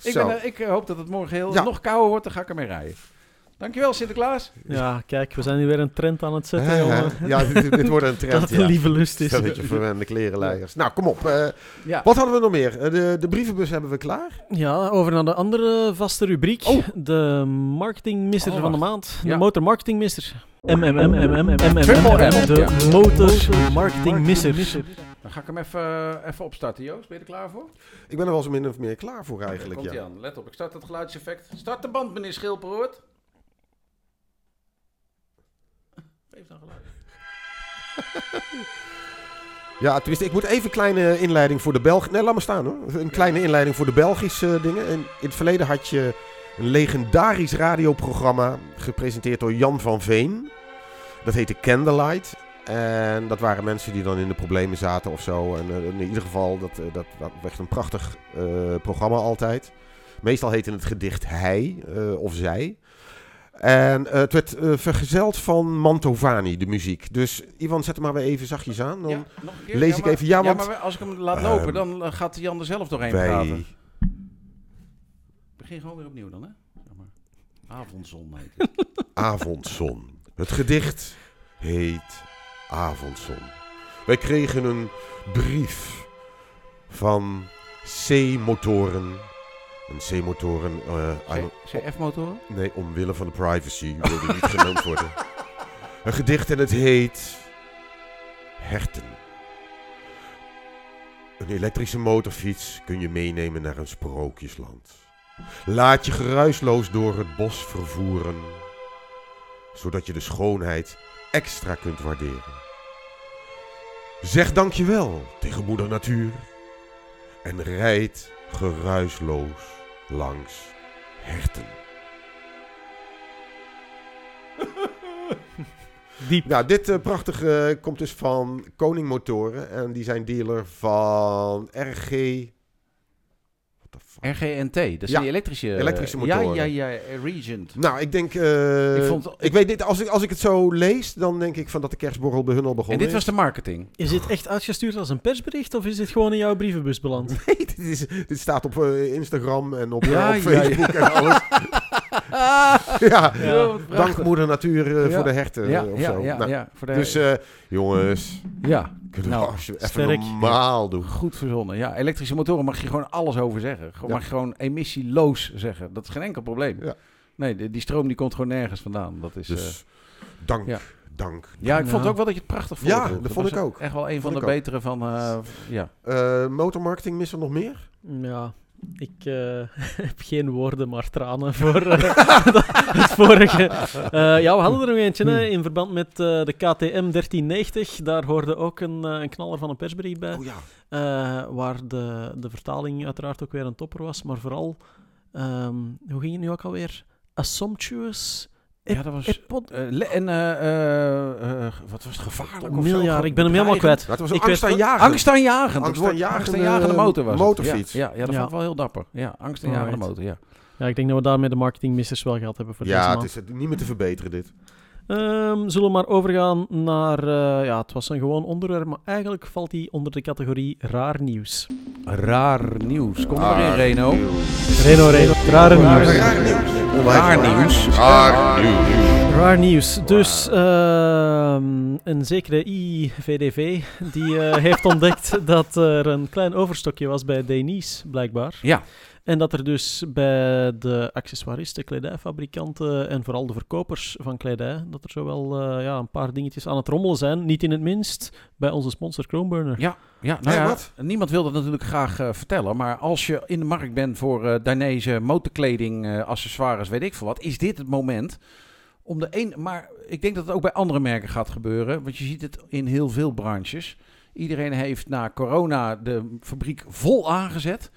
Ik, ben, eh, ik eh, hoop dat het morgen heel, Ja. nog kouder wordt. Dan ga ik ermee rijden. Dankjewel, Sinterklaas. Ja, kijk, we zijn nu weer een trend aan het zetten, jongen. Ja, dit, dit wordt een (laughs) Dat trend. het een Ja. lieve lust is. Stelletje verwende klerenleiders. Nou, kom op. eh, Ja. wat hadden we nog meer? Eh, de, de brievenbus hebben we klaar. Ja, over naar de andere vaste rubriek. Oh. De marketingmister Oh, van de maand. Ja. De motormarketingmister. MMM, Triple M. De Ja. motormarketingmisser. Dan ga ik hem even, eh, opstarten. Ben je er klaar voor? Ik ben er wel min of meer klaar voor eigenlijk. Let op, ik start het geluidseffect. Start de band, meneer. Even geluid. ja, ik moet even kleine inleiding voor de. Een kleine inleiding voor de Belgische eh, dingen. En in het verleden had je een legendarisch radioprogramma gepresenteerd door Jan van Veen. Dat heette Candlelight. En dat waren mensen die dan in de problemen zaten of zo. En eh, in ieder geval, dat, eh, dat, dat werd een prachtig eh, programma altijd. Meestal heette het gedicht hij of zij. En het werd vergezeld van Mantovani, de muziek. Dus Ivan, zet hem maar weer even zachtjes aan. Dan Ja, nog een keer? lees Ja, ik even. Ja, want maar als ik hem laat lopen, Ehm, dan gaat Jan er zelf doorheen praten. Begin gewoon weer opnieuw dan, hè? Zeg maar. Avondzon heet het. (laughs) Avondzon. Het gedicht heet Avondzon. Wij kregen een brief van C-motoren. Een C-motoren... eh, CF-motoren? nee, omwille van de privacy wilde niet genoemd worden. (laughs) Een gedicht en het heet... Herten. Een elektrische motorfiets kun je meenemen naar een sprookjesland. Laat je geruisloos door het bos vervoeren, zodat je de schoonheid extra kunt waarderen. Zeg dankjewel tegen moeder natuur en rijd geruisloos langs herten. (laughs) Diep. Nou, dit eh, prachtige eh, komt dus van Koning Motoren en die zijn dealer van RG... RGNT, dat zijn Ja, die elektrische... elektrische Ja, motoren. ja, ja, eh, Regent. Nou, ik denk... eh, Ik ik, vond- weet niet, als ik, als ik het zo lees, dan denk ik van dat de kerstborrel bij hun al En begonnen dit was de marketing. Is dit echt uitgestuurd als een persbericht of is dit gewoon in jouw brievenbus beland? (laughs) Nee, dit, is, dit staat op eh, Instagram en op, Ja, eh, op ja, Facebook en alles. (laughs) ja, Ja, dank moeder natuur eh, Ja. voor de herten Ja, eh, of ja, zo. ja, Nou, ja. Voor de, Dus eh, jongens, ja, kunnen Nou, alsjeblieft even sterk. normaal doen. goed verzonnen. Ja, elektrische motoren mag je gewoon alles over zeggen. Gewoon, Ja. Mag je gewoon emissieloos zeggen. Dat is geen enkel probleem. Ja. Nee, die, die stroom die komt gewoon nergens vandaan. Dat is... eh, Dus dank, ja. dank. ja, ik vond Ja. ook wel dat je het prachtig Ja, voordroeg. dat vond ik ook. Echt wel een van Vond de betere van... eh, ja. Eh, motormarketing missen we nog meer? Ja, ik eh, (laughs) heb geen woorden, maar tranen voor eh, (laughs) het vorige. Eh, ja, we hadden er nog eentje hè, in verband met de KTM 1390. Daar hoorde ook een, een knaller van een persbericht bij. Oh ja. waar de, de vertaling uiteraard ook weer een topper was. Maar vooral, ehm, hoe ging het nu ook alweer? Assumptuous ja, dat was... Eh, le- en eh, eh, wat was het gevaarlijk of zo? Miljard, ik ben hem helemaal kwijt. Maar het was Ik een weet- angstaanjagend. Angstaanjagende angstaanjagende motor was motorfiets. Ja, ja, ja, dat Ja. vond ik wel heel dapper. Ja, angstaanjagende motor, ja. Ja, ik denk dat we daarmee de marketingmissers wel gehad hebben voor deze Ja, het is niet meer te verbeteren dit. Ehm, zullen we maar overgaan naar... eh, ja, het was een gewoon onderwerp, maar eigenlijk valt die onder de categorie raar nieuws. Raar nieuws. Kom Ah, erin, Reno. Reno, Reno. Rare nieuws. Raar nieuws. Raar nieuws. Raar nieuws. Raar nieuws. Dus ehm, een zekere IVDV die eh, heeft ontdekt (laughs) dat er een klein overstokje was bij Denies, blijkbaar. Ja. En dat er dus bij de accessoiristen, kledijfabrikanten en vooral de verkopers van kledij, dat er zo wel eh, ja, een paar dingetjes aan het rommelen zijn. Niet in het minst bij onze sponsor Chromeburner. Ja, ja, nou ja, niemand wil dat natuurlijk graag eh, vertellen. Maar als je in de markt bent voor eh Dainese motorkleding, eh, accessoires, weet ik veel wat, is dit het moment om de een. Maar ik denk dat het ook bij andere merken gaat gebeuren. Want je ziet het in heel veel branches. Iedereen heeft na corona de fabriek vol aangezet.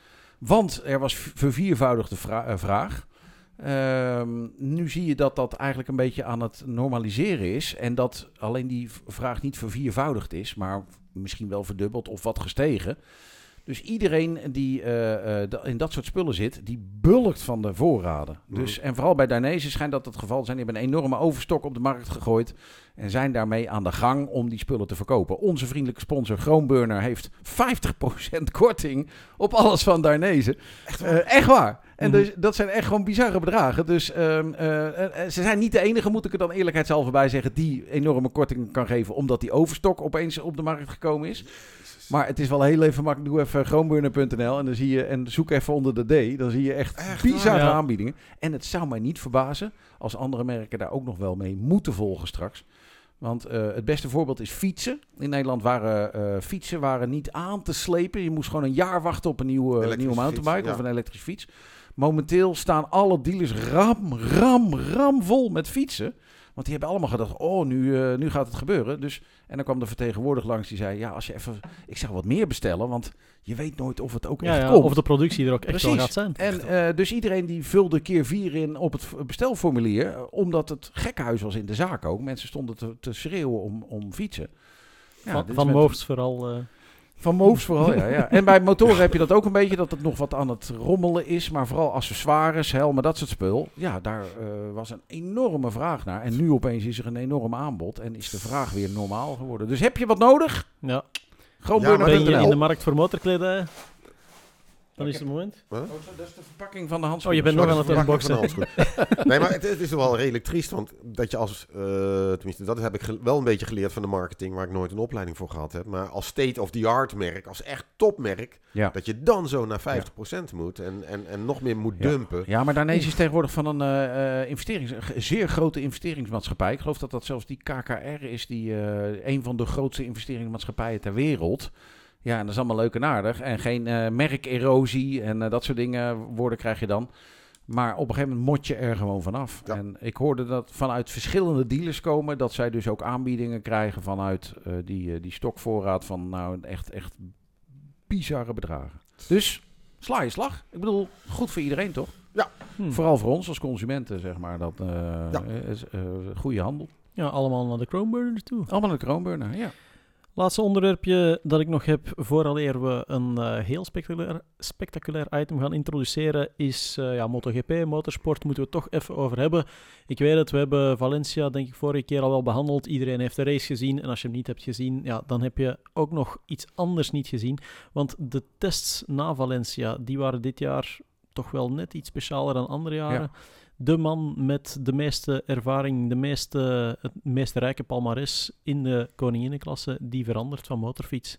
Want er was verviervoudigde eh, vraag. Ehm, nu zie je dat dat eigenlijk een beetje aan het normaliseren is. En dat alleen die vraag niet verviervoudigd is, maar misschien wel verdubbeld of wat gestegen. Dus iedereen die eh, eh, in dat soort spullen zit, die bulkt van de voorraden. Dus, en vooral bij Dainese schijnt dat het geval te zijn. Die hebben een enorme overstok op de markt gegooid. En zijn daarmee aan de gang om die spullen te verkopen. Onze vriendelijke sponsor Groenburner heeft 50% (laughs) korting op alles van Dainese. Echt waar? echt waar. En Mhm. dus, dat zijn echt gewoon bizarre bedragen. Dus ehm, eh, eh, ze zijn niet de enige, moet ik er dan eerlijkheidshalve bij zeggen, die enorme korting kan geven. Omdat die overstok opeens op de markt gekomen is. Maar het is wel heel even makkelijk. Doe even groenburner.nl en dan zie je en zoek even onder de D. Dan zie je echt, Echt bizarre waar? Ja. aanbiedingen. En het zou mij niet verbazen als andere merken daar ook nog wel mee moeten volgen straks. Want eh, het beste voorbeeld is fietsen. In Nederland waren eh, fietsen waren niet aan te slepen. Je moest gewoon een jaar wachten op een nieuwe, nieuwe mountainbike fiets, ja. of een elektrische fiets. Momenteel staan alle dealers ram, ram, ram vol met fietsen. Want die hebben allemaal gedacht, oh, nu, eh, nu gaat het gebeuren. Dus, en dan kwam de vertegenwoordiger langs die zei, ja, als je even, ik zou wat meer bestellen, want je weet nooit of het ook Ja, echt ja, komt. of de productie er ook echt wel gaat zijn. En eh, dus iedereen die vulde keer vier in op het bestelformulier, eh, omdat het gekkenhuis was in de zaak ook. Mensen stonden te, te schreeuwen om, om fietsen. Ja, van van met- vooral. Van Moves vooral, ja, ja. En bij motoren heb je dat ook een beetje, dat het nog wat aan het rommelen is. Maar vooral accessoires, helmen, dat soort spul. Ja, daar eh, was een enorme vraag naar. En nu opeens is er een enorm aanbod en is de vraag weer normaal geworden. Dus heb je wat nodig? Ja. Gewoon Ja, Ben je in de markt voor motorkledij? Dan is het moment. Huh? Oh, Dat is de verpakking van de Oh, handschoen. je bent nog aan het verpakking unboxen. van de handschoen. (laughs) nee, maar het, het is wel redelijk triest, want dat je als, eh, tenminste dat heb ik wel een beetje geleerd van de marketing, waar ik nooit een opleiding voor gehad heb, maar als state-of-the-art merk, als echt topmerk, Ja. dat je dan zo naar 50% moet en, en, en nog meer moet Ja. dumpen. Ja, maar Danes is tegenwoordig van een eh, eh, investerings, een zeer grote investeringsmaatschappij. Ik geloof dat dat zelfs die KKR is, die eh, een van de grootste investeringsmaatschappijen ter wereld. Ja, en dat is allemaal leuk en aardig. En geen eh, merkerosie en eh, dat soort dingen, woorden krijg je dan. Maar op een gegeven moment mot je er gewoon vanaf. Ja. En ik hoorde dat vanuit verschillende dealers komen, dat zij dus ook aanbiedingen krijgen vanuit eh, die, die stokvoorraad van nou echt, echt bizarre bedragen. Dus sla je slag. Ik bedoel, goed voor iedereen toch? Hm. Vooral voor ons als consumenten, zeg maar. Dat eh, Ja. is eh, goede handel. Ja, allemaal naar de Chromeburner toe. Allemaal een kroonburner, ja. Laatste onderwerpje dat ik nog heb, vooraleer we een eh, heel spectaculair, spectaculair item gaan introduceren, is eh, ja, MotoGP, motorsport, moeten we het toch even over hebben. Ik weet het, we hebben Valencia denk ik vorige keer al wel behandeld. Iedereen heeft de race gezien en als je hem niet hebt gezien, ja, dan heb je ook nog iets anders niet gezien. Want de tests na Valencia, die waren dit jaar toch wel net iets specialer dan andere jaren. De man met de meeste ervaring, de meeste, het meest rijke palmares in de koninginnenklasse, die verandert van motorfiets.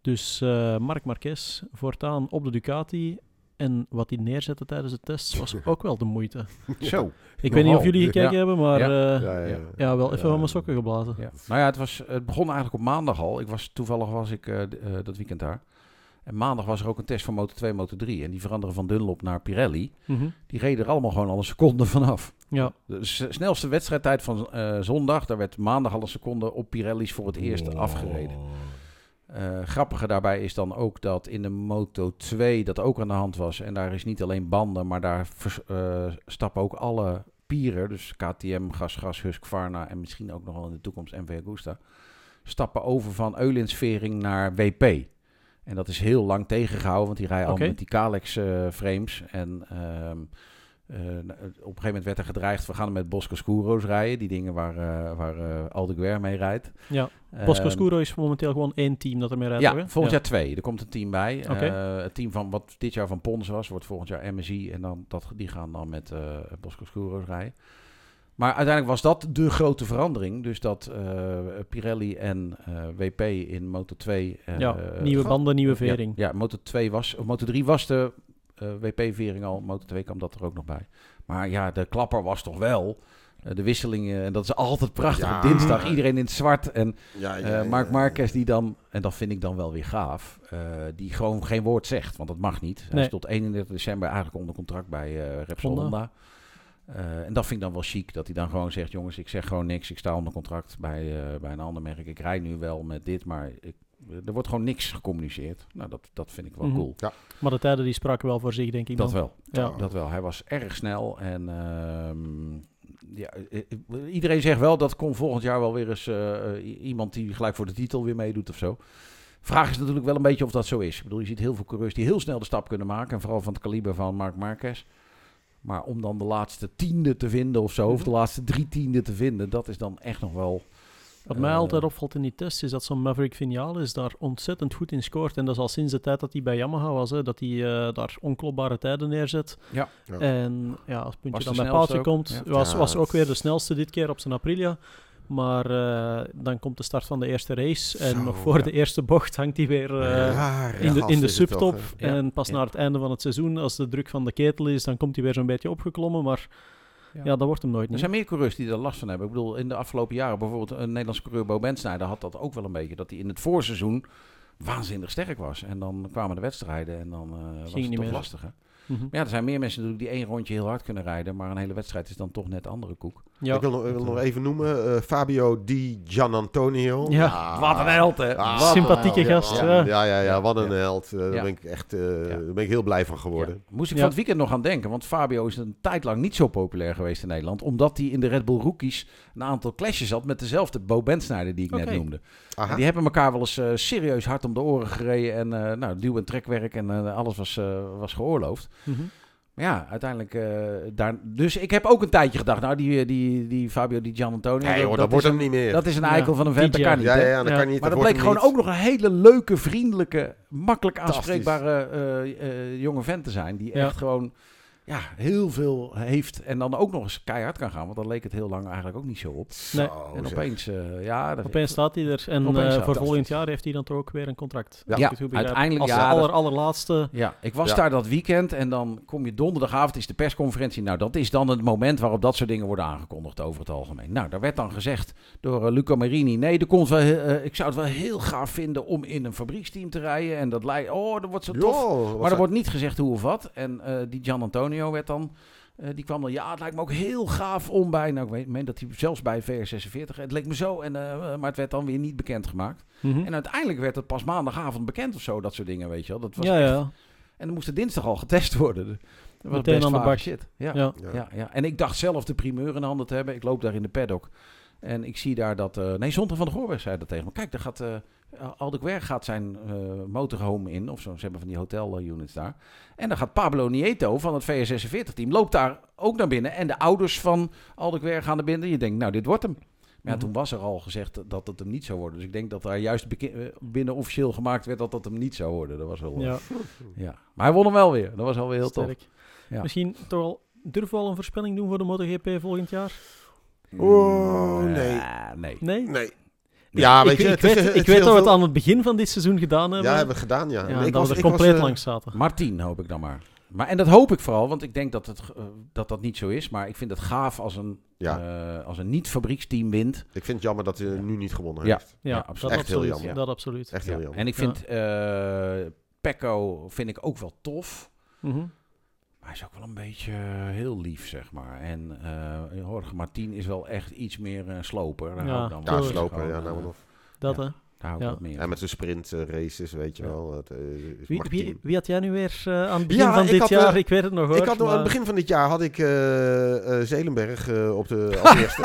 Dus eh Marc Marquez voortaan op de Ducati. En wat hij neerzette tijdens de tests was (laughs) ook wel de moeite. Zo. Ik weet niet of jullie gekeken Ja. hebben, maar Ja. ja, Ja, ja, ja. ja. wel even Ja. van mijn sokken geblazen. Ja. Nou ja, het, was, het begon eigenlijk op maandag al. Ik was, toevallig was ik eh, eh, dat weekend daar. En maandag was er ook een test van Moto 2 en Moto 3. En die veranderen van Dunlop naar Pirelli. Mhm. Die reden er allemaal gewoon al een seconde vanaf. Ja, De snelste wedstrijdtijd van eh, zondag, daar werd maandag al een seconde op Pirelli's voor het eerst afgereden. Eh grappige daarbij is dan ook dat in de Moto 2 dat ook aan de hand was. En daar is niet alleen banden, maar daar vers- eh, stappen ook alle pieren. Dus KTM, Gas, Gas, Husqvarna en misschien ook nog wel in de toekomst MV Agusta. Stappen over van Eulinsvering naar WP. En dat is heel lang tegengehouden, want die rijden Oké. al met die Kalex eh, frames. En ehm, eh, op een gegeven moment werd er gedreigd, we gaan met Bosco Scuro's rijden. Die dingen waar, eh waar eh, Aldeguer mee rijdt. ja. Bosco Ehm, Scuro is momenteel gewoon één team dat er mee rijdt. ja, volgend jaar twee. Er komt een team bij. Eh, het team van wat dit jaar van Pons was, wordt volgend jaar MSI. En dan, dat, die gaan dan met Bosco Scuro's rijden. Maar uiteindelijk was dat de grote verandering. Dus dat eh, Pirelli en eh, WP in Moto 2... eh, Ja, nieuwe banden, nieuwe ja, vering. Ja, Moto 2 was... Of Moto 3 was de eh, WP-vering al. Moto 2 kwam dat er ook nog bij. Maar ja, de klapper was toch wel... de wisselingen, en dat is altijd prachtig Ja. op dinsdag. Iedereen in het zwart. En Ja, ja, eh ja, Mark ja. Marquez die dan, en dat vind ik dan wel weer gaaf, eh, die gewoon geen woord zegt, want dat mag niet. Hij Nee. is tot 31 december eigenlijk onder contract bij eh Repsol Honda. Honda. Eh, en dat vind ik dan wel chic, dat hij dan gewoon zegt, jongens, ik zeg gewoon niks, ik sta onder contract bij, eh, bij een ander merk. Ik rijd nu wel met dit, maar ik, er wordt gewoon niks gecommuniceerd. Nou, dat, dat vind ik wel Mhm. cool. Maar de tijden die spraken wel voor zich, denk ik Dat dan. wel. Ja. Dat wel. Hij was erg snel. En ehm, ja, eh, iedereen zegt wel dat kon volgend jaar wel weer eens iemand die gelijk voor de titel weer meedoet of zo. Vraag is natuurlijk wel een beetje of dat zo is. Ik bedoel, je ziet heel veel coureurs die heel snel de stap kunnen maken. En vooral van het kaliber van Marc Marquez. Maar om dan de laatste tiende te vinden of zo, of de laatste drie tiende te vinden, dat is dan echt nog wel. Wat mij eh, altijd opvalt in die test is dat zo'n Maverick Vinales daar ontzettend goed in scoort. En dat is al sinds de tijd dat hij bij Yamaha was, hè, dat hij eh, daar onklopbare tijden neerzet. Ja. Ja. En ja, als puntje dan bij paaltje ook, komt, ja. was, Ja, was ook weer de snelste dit keer op zijn Aprilia. Maar eh, dan komt de start van de eerste race en Zo, nog voor ja. de eerste bocht hangt hij weer eh, in de, in de toch, subtop. En pas Ja. naar het einde van het seizoen, als de druk van de ketel is, dan komt hij weer zo'n beetje opgeklommen. Maar Ja. ja, dat wordt hem nooit Er niet. zijn meer coureurs die er last van hebben. Ik bedoel, in de afgelopen jaren, bijvoorbeeld een Nederlandse coureur, Bo Bensnijder, had dat ook wel een beetje. Dat hij in het voorseizoen waanzinnig sterk was. En dan kwamen de wedstrijden en dan eh, was het toch meer. lastig. Hè? Mhm. Maar ja, er zijn meer mensen die één rondje heel hard kunnen rijden, maar een hele wedstrijd is dan toch net andere koek. Ja. Ik wil nog, ik wil nog even noemen. eh, Fabio Di Gianantonio. Ja, Wat een held, hè? Ah, sympathieke gast. Ja, Ja. ja, ja, wat een Ja. held. Eh, Daar Ja. ben ik echt eh, Ja. daar ben ik heel blij van geworden. Ja. Moest ik Ja. van het weekend nog aan denken, want Fabio is een tijd lang niet zo populair geweest in Nederland, omdat hij in de Red Bull Rookies een aantal clashes had met dezelfde Bo Bensnijder die ik net noemde. En die hebben elkaar wel eens eh, serieus hard om de oren gereden en eh, nou, duw- en trekwerk en eh, alles was, eh, was geoorloofd. Mhm. Maar ja, uiteindelijk eh, daar... Dus ik heb ook een tijdje gedacht, nou die, die, die Fabio Di Gianantonio, Nee, hoor, dat, is wordt een, hem niet meer. dat is een Ja, eikel van een vent, dat kan niet. ja, ja, ja, dat Ja. kan niet. Maar dat dat wordt bleek gewoon niet. ook nog een hele leuke, vriendelijke, makkelijk aanspreekbare eh, eh, jonge vent te zijn. Die Ja. echt gewoon ja, heel veel heeft. En dan ook nog eens keihard kan gaan. Want dan leek het heel lang eigenlijk ook niet zo op. Nee. En opeens, eh, ja... Dat Opeens staat hij er. En eh, voor volgend jaar heeft hij dan toch ook weer een contract. Ja. Begrijp. uiteindelijk, Als ja, de aller, allerlaatste. Ja, ik was Ja. daar dat weekend en dan kom je donderdagavond, is de persconferentie. Nou, dat is dan het moment waarop dat soort dingen worden aangekondigd over het algemeen. Nou, daar werd dan gezegd door eh, Luca Marini, nee, er komt wel, ik zou het wel heel gaaf vinden om in een fabrieksteam te rijden. En dat lijkt, oh, dat wordt zo tof. Jo, Maar er wordt niet gezegd hoe of wat. En eh, die Gian Antonio werd dan, eh, die kwam dan, ja, het lijkt me ook heel gaaf om bij, nou, ik weet meen dat hij zelfs bij VR46, het leek me zo, en, eh, maar het werd dan weer niet bekendgemaakt. Mhm. En uiteindelijk werd het pas maandagavond bekend of zo, dat soort dingen, weet je wel. Dat was ja, echt- ja. en dan moest er dinsdag al getest worden. Dat was Meteen best aan de vage bak. Shit. Ja, Ja. ja. Ja. Ja, En ik dacht zelf de primeur in handen te hebben. Ik loop daar in de paddock. En ik zie daar dat... eh nee, Zonte van de Goorweg zei dat tegen me. Kijk, daar gaat... Aldequer gaat zijn eh, motorhome in. Of zo. Ze hebben van die hotel eh, units daar. En dan gaat Pablo Nieto van het VS46-team... loopt daar ook naar binnen. En de ouders van Aldequer gaan naar binnen. Je denkt, nou, dit wordt hem. Maar ja, Mhm. toen was er al gezegd dat het hem niet zou worden. Dus ik denk dat daar juist binnen officieel gemaakt werd dat dat hem niet zou worden. Dat was wel... ja, ja. Maar hij won hem wel weer. Dat was alweer heel tof. sterk. Ja. Misschien toch al... Durf wel een voorspelling doen voor de MotoGP volgend jaar? Oh, nee. Ja, nee. Nee? Nee. Ja, weet ik, je, ik is- weet, ik weet dat we het aan het begin van dit seizoen gedaan hebben. Ja, hebben we gedaan, ja. Ja, Nee, ik dat was- we er ik was, compleet eh, langs zaten. Martien hoop ik dan maar. maar. En dat hoop ik vooral, want ik denk dat, het, eh, dat dat niet zo is. Maar ik vind het gaaf als een, Ja. eh, als een niet-fabrieksteam wint. Ik vind het jammer dat hij nu niet gewonnen Ja. heeft. Ja, Ja, dat absoluut. Echt heel jammer. Dat absoluut. Echt Ja. heel jammer. En ik vind eh Pecco vind ik ook wel tof. Mhm. Maar hij is ook wel een beetje eh, heel lief, zeg maar. En eh Jorge Martien is wel echt iets meer een sloper. Daar Ja, dan Ja, wel gewoon, ja, nou maar nog. Dat, Ja. hè. Daar hou ik Ja. wat meer En met zijn sprint eh, races, weet je Ja. wel. Het, eh, is Wie, Martin. wie, wie had jij nu weer eh, aan het begin Ja, van ik dit had, jaar? ik weet het nog hoor. Ik had nog, aan het begin van dit jaar had ik eh, eh, Zelenberg eh, op de als (laughs) eerste.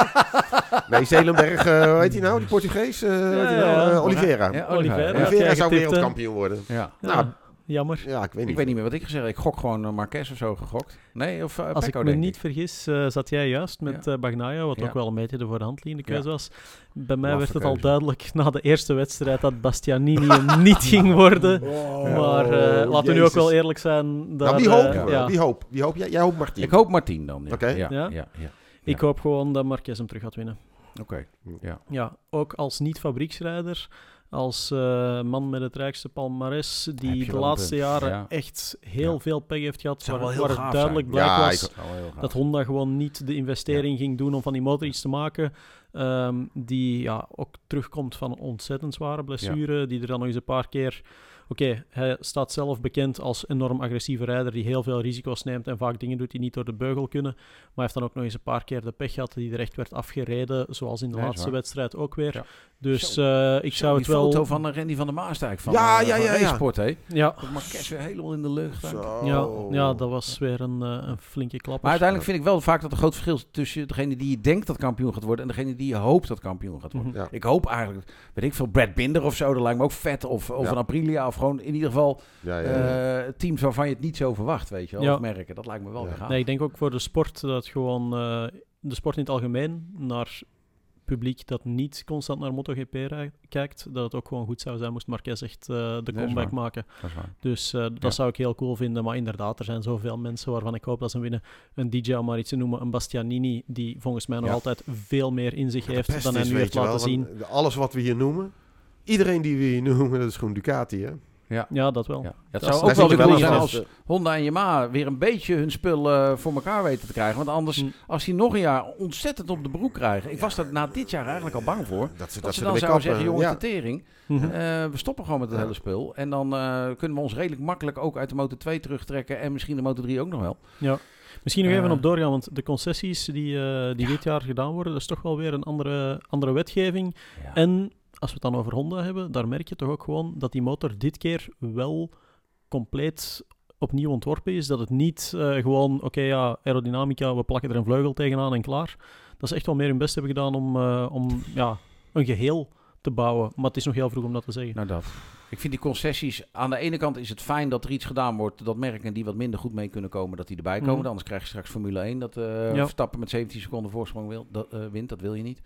nee, Zelenberg, eh, hoe heet hij nou? Die Portugees? eh, hoe heet hij ja, nou? ja. Oliveira. Ja, Oliveira. Oliveira. Ja. Oliveira jij zou wereldkampioen worden. Ja. Ja, Nou, jammer. Ja, ik weet niet. Ik weet niet meer wat ik gezegd heb. Ik gok gewoon uh, Marquez of zo gegokt. Nee, of uh, Als Pecco, ik me niet vergis, eh, zat jij juist met Ja. eh Bagnaia, wat Ja. ook wel een beetje de voor de hand liggende keuze Ja. was. Bij mij Laffe werd het al duidelijk na de eerste wedstrijd dat Bastianini hem (laughs) niet ging worden. maar eh, laten we nu ook wel eerlijk zijn. Daar, Nou, wie eh, hoop? ja. Wie hoop? Wie hoop? Jij, jij hoopt Martin. Ik hoop Martien dan. Ja. Oké. Ja, Ja? ja, ja. Ik hoop gewoon dat Marquez hem terug gaat winnen. Oké. Ja. Ja, ook als niet-fabrieksrijder, als eh, man met het rijkste palmares, die de laatste punt. jaren Ja. echt heel Ja. veel pech heeft gehad, waar, wel heel waar het duidelijk zijn. blijk Ja, was dat Honda gewoon niet de investering ging doen om van die motor iets te maken. ehm, die ja, ook terugkomt van ontzettend zware blessure. Die er dan nog eens een paar keer. Oké, hij staat zelf bekend als enorm agressieve rijder die heel veel risico's neemt en vaak dingen doet die niet door de beugel kunnen. Maar hij heeft dan ook nog eens een paar keer de pech gehad die er echt werd afgereden, zoals in de Ja, laatste wedstrijd ook weer. Ja. Dus Zo. eh, ik Zo, zou het wel... foto van uh, Randy van der van, Ja, eh, ja, van ja, ja. Hè? Ja, Dat Marquez weer helemaal in de lucht. ja, ja, dat was weer een, eh, een flinke klap. Maar uiteindelijk vind ik wel vaak dat er een groot verschil is tussen degene die je denkt dat kampioen gaat worden en degene die je hoopt dat kampioen gaat worden. Mhm. Ja. Ik hoop eigenlijk, weet ik veel, Brad Binder of zo, dat lijkt me ook vet. Of, of Ja. een Aprilia, of gewoon in ieder geval Ja, ja, ja. eh, teams waarvan je het niet zo verwacht, weet je wel. Ja. Of merken, dat lijkt me wel gaaf. Nee, ik denk ook voor de sport dat gewoon eh, de sport in het algemeen naar publiek dat niet constant naar MotoGP kijkt, dat het ook gewoon goed zou zijn moest Marquez echt eh, de comeback maken. Dat is waar. Dus eh, dat Ja. zou ik heel cool vinden. Maar inderdaad, er zijn zoveel mensen waarvan ik hoop dat ze winnen. Een DJ, om maar iets te noemen, een Bastianini, die volgens mij nog Ja. altijd veel meer in zich heeft dan hij nu heeft wel, laten zien. Alles wat we hier noemen, iedereen die we hier noemen, dat is gewoon Ducati, hè? Ja, dat wel. Ja. Het Dat zou ook wel de bedoeling zijn als Honda en Yamaha weer een beetje hun spul eh, voor elkaar weten te krijgen. Want anders, Hm. als die nog een jaar ontzettend op de broek krijgen. Ik was daar na dit jaar eigenlijk al bang voor. Dat ze, Dat, ze er dan zouden kappen. zeggen, jongens, ja. de tering. Mhm. eh, we stoppen gewoon met het Ja. hele spul. En dan eh, kunnen we ons redelijk makkelijk ook uit de Moto 2 terugtrekken. En misschien de Moto 3 ook nog wel. Ja. Misschien nog even op doorgaan, want de concessies die, eh, die dit jaar gedaan worden, dat is toch wel weer een andere, andere wetgeving. Ja. En als we het dan over Honda hebben, daar merk je toch ook gewoon dat die motor dit keer wel compleet opnieuw ontworpen is. Dat het niet eh, gewoon, oké ja, aerodynamica, we plakken er een vleugel tegenaan en klaar. Dat ze echt wel meer hun best hebben gedaan om, eh, om ja, een geheel te bouwen. Maar het is nog heel vroeg om dat te zeggen. Nou dat. Ik vind die concessies, aan de ene kant is het fijn dat er iets gedaan wordt, dat merken die wat minder goed mee kunnen komen, dat die erbij komen. Mhm. Anders krijg je straks Formule 1, dat Ja. Verstappen met 17 seconden voorsprong wil, dat, wint, dat wil je niet.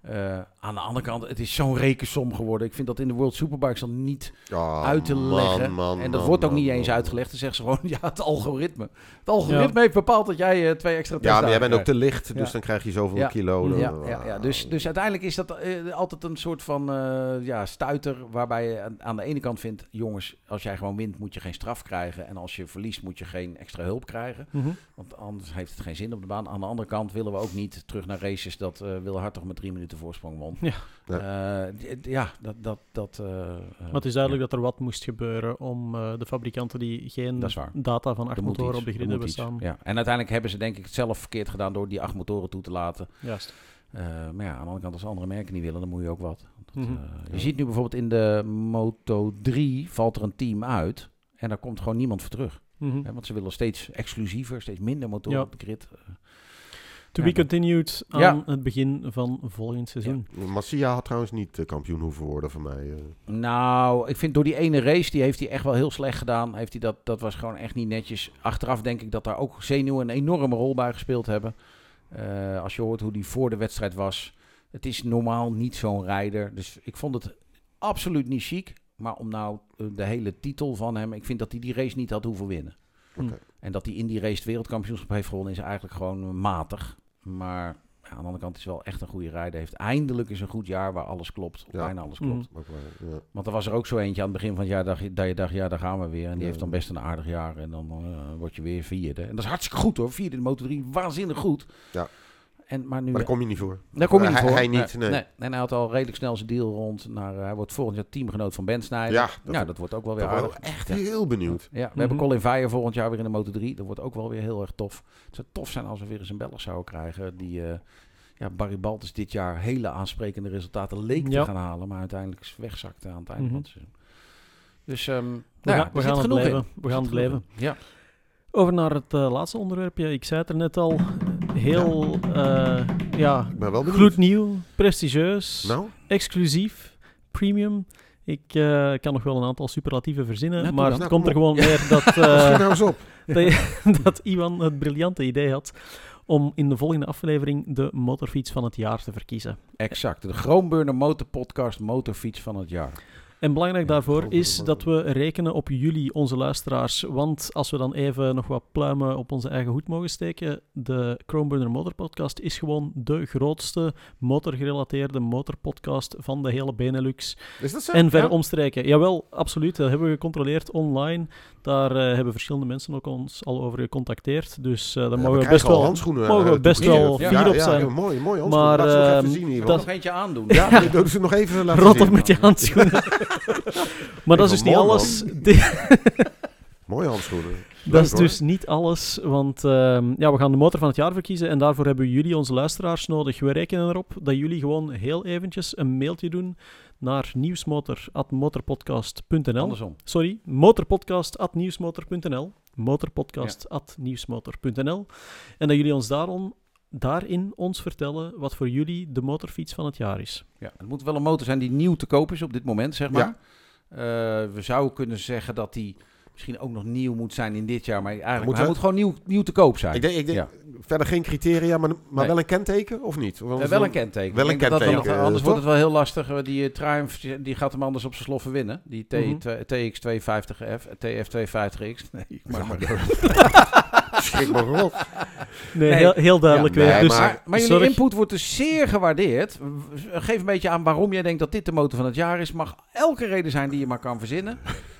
Eh, aan de andere kant, het is zo'n rekensom geworden. Ik vind dat in de World Superbikes dan niet Ja, uit te man, leggen. man, en dat man, wordt ook man, niet eens uitgelegd. Dan zeggen ze gewoon, (laughs) ja, het algoritme. Het algoritme heeft bepaald dat jij eh, twee extra Ja, maar jij bent ook te licht, dus Ja. dan krijg je zoveel Ja. kilo. Ja, dan- ja, ja. Dus, dus uiteindelijk is dat eh, altijd een soort van eh, ja, stuiter. Waarbij je aan, aan de ene kant vindt: jongens, als jij gewoon wint, moet je geen straf krijgen. En als je verliest, moet je geen extra hulp krijgen. Mhm. Want anders heeft het geen zin op de baan. Aan de andere kant willen we ook niet terug naar races dat uh, Wil Hartog met drie minuten voorsprong won. Ja. Eh, d- ja, dat. dat, dat eh, eh, Maar het is duidelijk dat er wat moest gebeuren om eh, de fabrikanten die geen data van acht motoren iets, op de grid hebben staan. Ja. En uiteindelijk hebben ze denk ik het zelf verkeerd gedaan door die acht motoren toe te laten. Juist. Uh, maar ja, aan de andere kant, als andere merken niet willen, dan moet je ook wat. Dat, Mhm. uh, je ziet nu bijvoorbeeld in de Moto 3 valt er een team uit en daar komt gewoon niemand voor terug. Mhm. Hè, want ze willen steeds exclusiever, steeds minder motoren Ja. op de grid. To Ja, be continued aan Ja. het begin van volgend seizoen. Massia had trouwens niet eh, kampioen hoeven worden voor mij. eh. Nou, ik vind door die ene race, die heeft hij echt wel heel slecht gedaan. Heeft hij dat, dat was gewoon echt niet netjes. Achteraf denk ik dat daar ook zenuwen een enorme rol bij gespeeld hebben. Uh, als je hoort hoe die voor de wedstrijd was. Het is normaal niet zo'n rijder. Dus ik vond het absoluut niet chic. Maar om nou de hele titel van hem... Ik vind dat hij die race niet had hoeven winnen. Okay. En dat hij in die race het wereldkampioenschap heeft gewonnen... is eigenlijk gewoon matig. Maar ja, aan de andere kant is wel echt een goede rijder. Heeft eindelijk eens een goed jaar waar alles klopt. Ja. Bijna alles klopt. Ja. Want er was er ook zo eentje aan het begin van het jaar dat je, dat je dacht, ja, daar gaan we weer. En die Ja. heeft dan best een aardig jaar en dan uh, word je weer vierde. En dat is hartstikke goed hoor, vierde in de Moto 3, waanzinnig goed. Ja. En, maar nu, Maar daar kom je niet voor. daar kom je niet Hij- voor. hij niet, nee. En hij had al redelijk snel zijn deal rond. Naar, uh, hij wordt volgend jaar teamgenoot van Ben Snijder. Ja, dat, nou, dat wordt ook wel weer aardig. wel echt Ja. heel benieuwd. Ja, we Mhm. hebben Colin Veijer volgend jaar weer in de Moto 3. Dat wordt ook wel weer heel erg tof. Het zou tof zijn als we weer eens een Belg zouden krijgen die... Uh, ja, Barry Baltus dit jaar hele aansprekende resultaten leek Ja. te gaan halen, maar uiteindelijk wegzakte aan het einde Mhm. van het seizoen. Dus um, We, nou, gaan, we gaan het blijven. We gaan het blijven. Ja. Over naar het uh, laatste onderwerpje. Ik zei het er net al. Heel ja. ja Ik ben wel benieuwd. gloednieuw, prestigieus, Nou, exclusief, premium. Ik uh, kan nog wel een aantal superlatieven verzinnen, Ja, maar dan. het Nou, komt er gewoon neer dat, (laughs) uh, nou eens op. (laughs) dat, dat Iwan het briljante idee had om in de volgende aflevering de motorfiets van het jaar te verkiezen. Exact. De Groenburner Motorpodcast Motorfiets van het jaar. En belangrijk daarvoor is dat we rekenen op jullie, onze luisteraars. Want als we dan even nog wat pluimen op onze eigen hoed mogen steken, de Chromeburner Motor Podcast is gewoon de grootste motorgerelateerde motorpodcast van de hele Benelux. Is dat zo? En Ja? omstreken. Jawel, absoluut. Dat hebben we gecontroleerd online. Daar uh, hebben verschillende mensen ook ons al over gecontacteerd. Dus uh, daar Ja, mogen we, we best wel, handschoenen. mogen we eh, best toegestuurd. wel fier ja, op ja, zijn. Ja, mooi, mooi handschoenen. Maar, Laat ze nog even zien hier. Dat- nog eentje aandoen. Ja, ik doe ze nog even laten Rot op met je handschoenen. (laughs) maar dat is dus niet alles. (laughs) Mooie handschoenen. Dat is hoor. dus niet alles, want ehm, ja, we gaan de motor van het jaar verkiezen en daarvoor hebben jullie, onze luisteraars, nodig. We rekenen erop dat jullie gewoon heel eventjes een mailtje doen naar nieuwsmotor.motorpodcast.nl Andersom. Sorry, motorpodcast.nieuwsmotor.nl motorpodcast.nieuwsmotor.nl En dat jullie ons daarom, daarin ons vertellen wat voor jullie de motorfiets van het jaar is. Ja, het moet wel een motor zijn die nieuw te koop is op dit moment, zeg maar. Ja. Eh, we zouden kunnen zeggen dat die misschien ook nog nieuw moet zijn in dit jaar, maar eigenlijk Moet hij moet gewoon nieuw, nieuw te koop zijn. Ik denk, ik denk Ja. verder geen criteria, maar, maar Nee. wel een kenteken of niet? Of Eh, wel een kenteken. Wel een dat eh, anders toch? wordt het wel heel lastig. Eh, Die eh, Triumph die gaat hem anders op zijn sloffen winnen. Die T, Mhm. TX250F, TF250X. (laughs) Nee, maar (laughs) Schrik rot. Nee, Nee. Heel, heel duidelijk Ja, weer. nee, dus Maar, maar jullie input wordt dus zeer gewaardeerd. Geef een beetje aan waarom jij denkt dat dit de motor van het jaar is. Mag elke reden zijn die je maar kan verzinnen.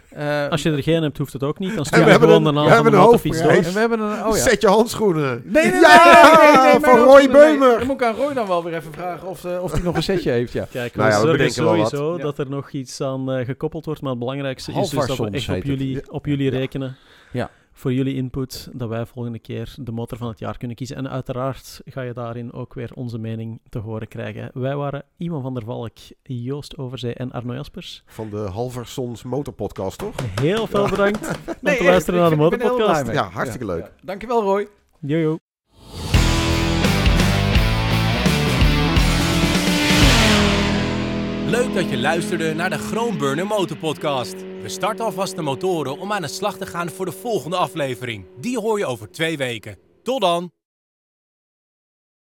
Eh, als je er geen hebt, hoeft het ook niet. Dan stuur we je gewoon een- we hebben een motorfiets door. hoofdprijs. en we hebben een... Oh ja. Zet je handschoenen. Nee, nee, nee, Ja, nee, nee, nee, nee, van Roy. Beumer. Dan moet ik aan Roy dan wel weer even vragen of, eh, of hij nog een setje heeft, ja. Kijk, we Nou ja, we zorgen wat. sowieso dat er nog iets aan eh, gekoppeld wordt. Maar het belangrijkste is dus dat we echt op jullie, op jullie rekenen. Ja. Voor jullie input, dat wij volgende keer de motor van het jaar kunnen kiezen. En uiteraard ga je daarin ook weer onze mening te horen krijgen. Wij waren Iwan van der Valk, Joost Overzee en Arno Jaspers. Van de Halversons Motorpodcast, toch? Heel veel Ja. bedankt (laughs) om te luisteren naar de Motorpodcast. Ja, hartstikke leuk. Dankjewel Roy. Jojo. Leuk dat je luisterde naar de Groenburner Motorpodcast. We starten alvast de motoren om aan de slag te gaan voor de volgende aflevering. Die hoor je over twee weken. Tot dan!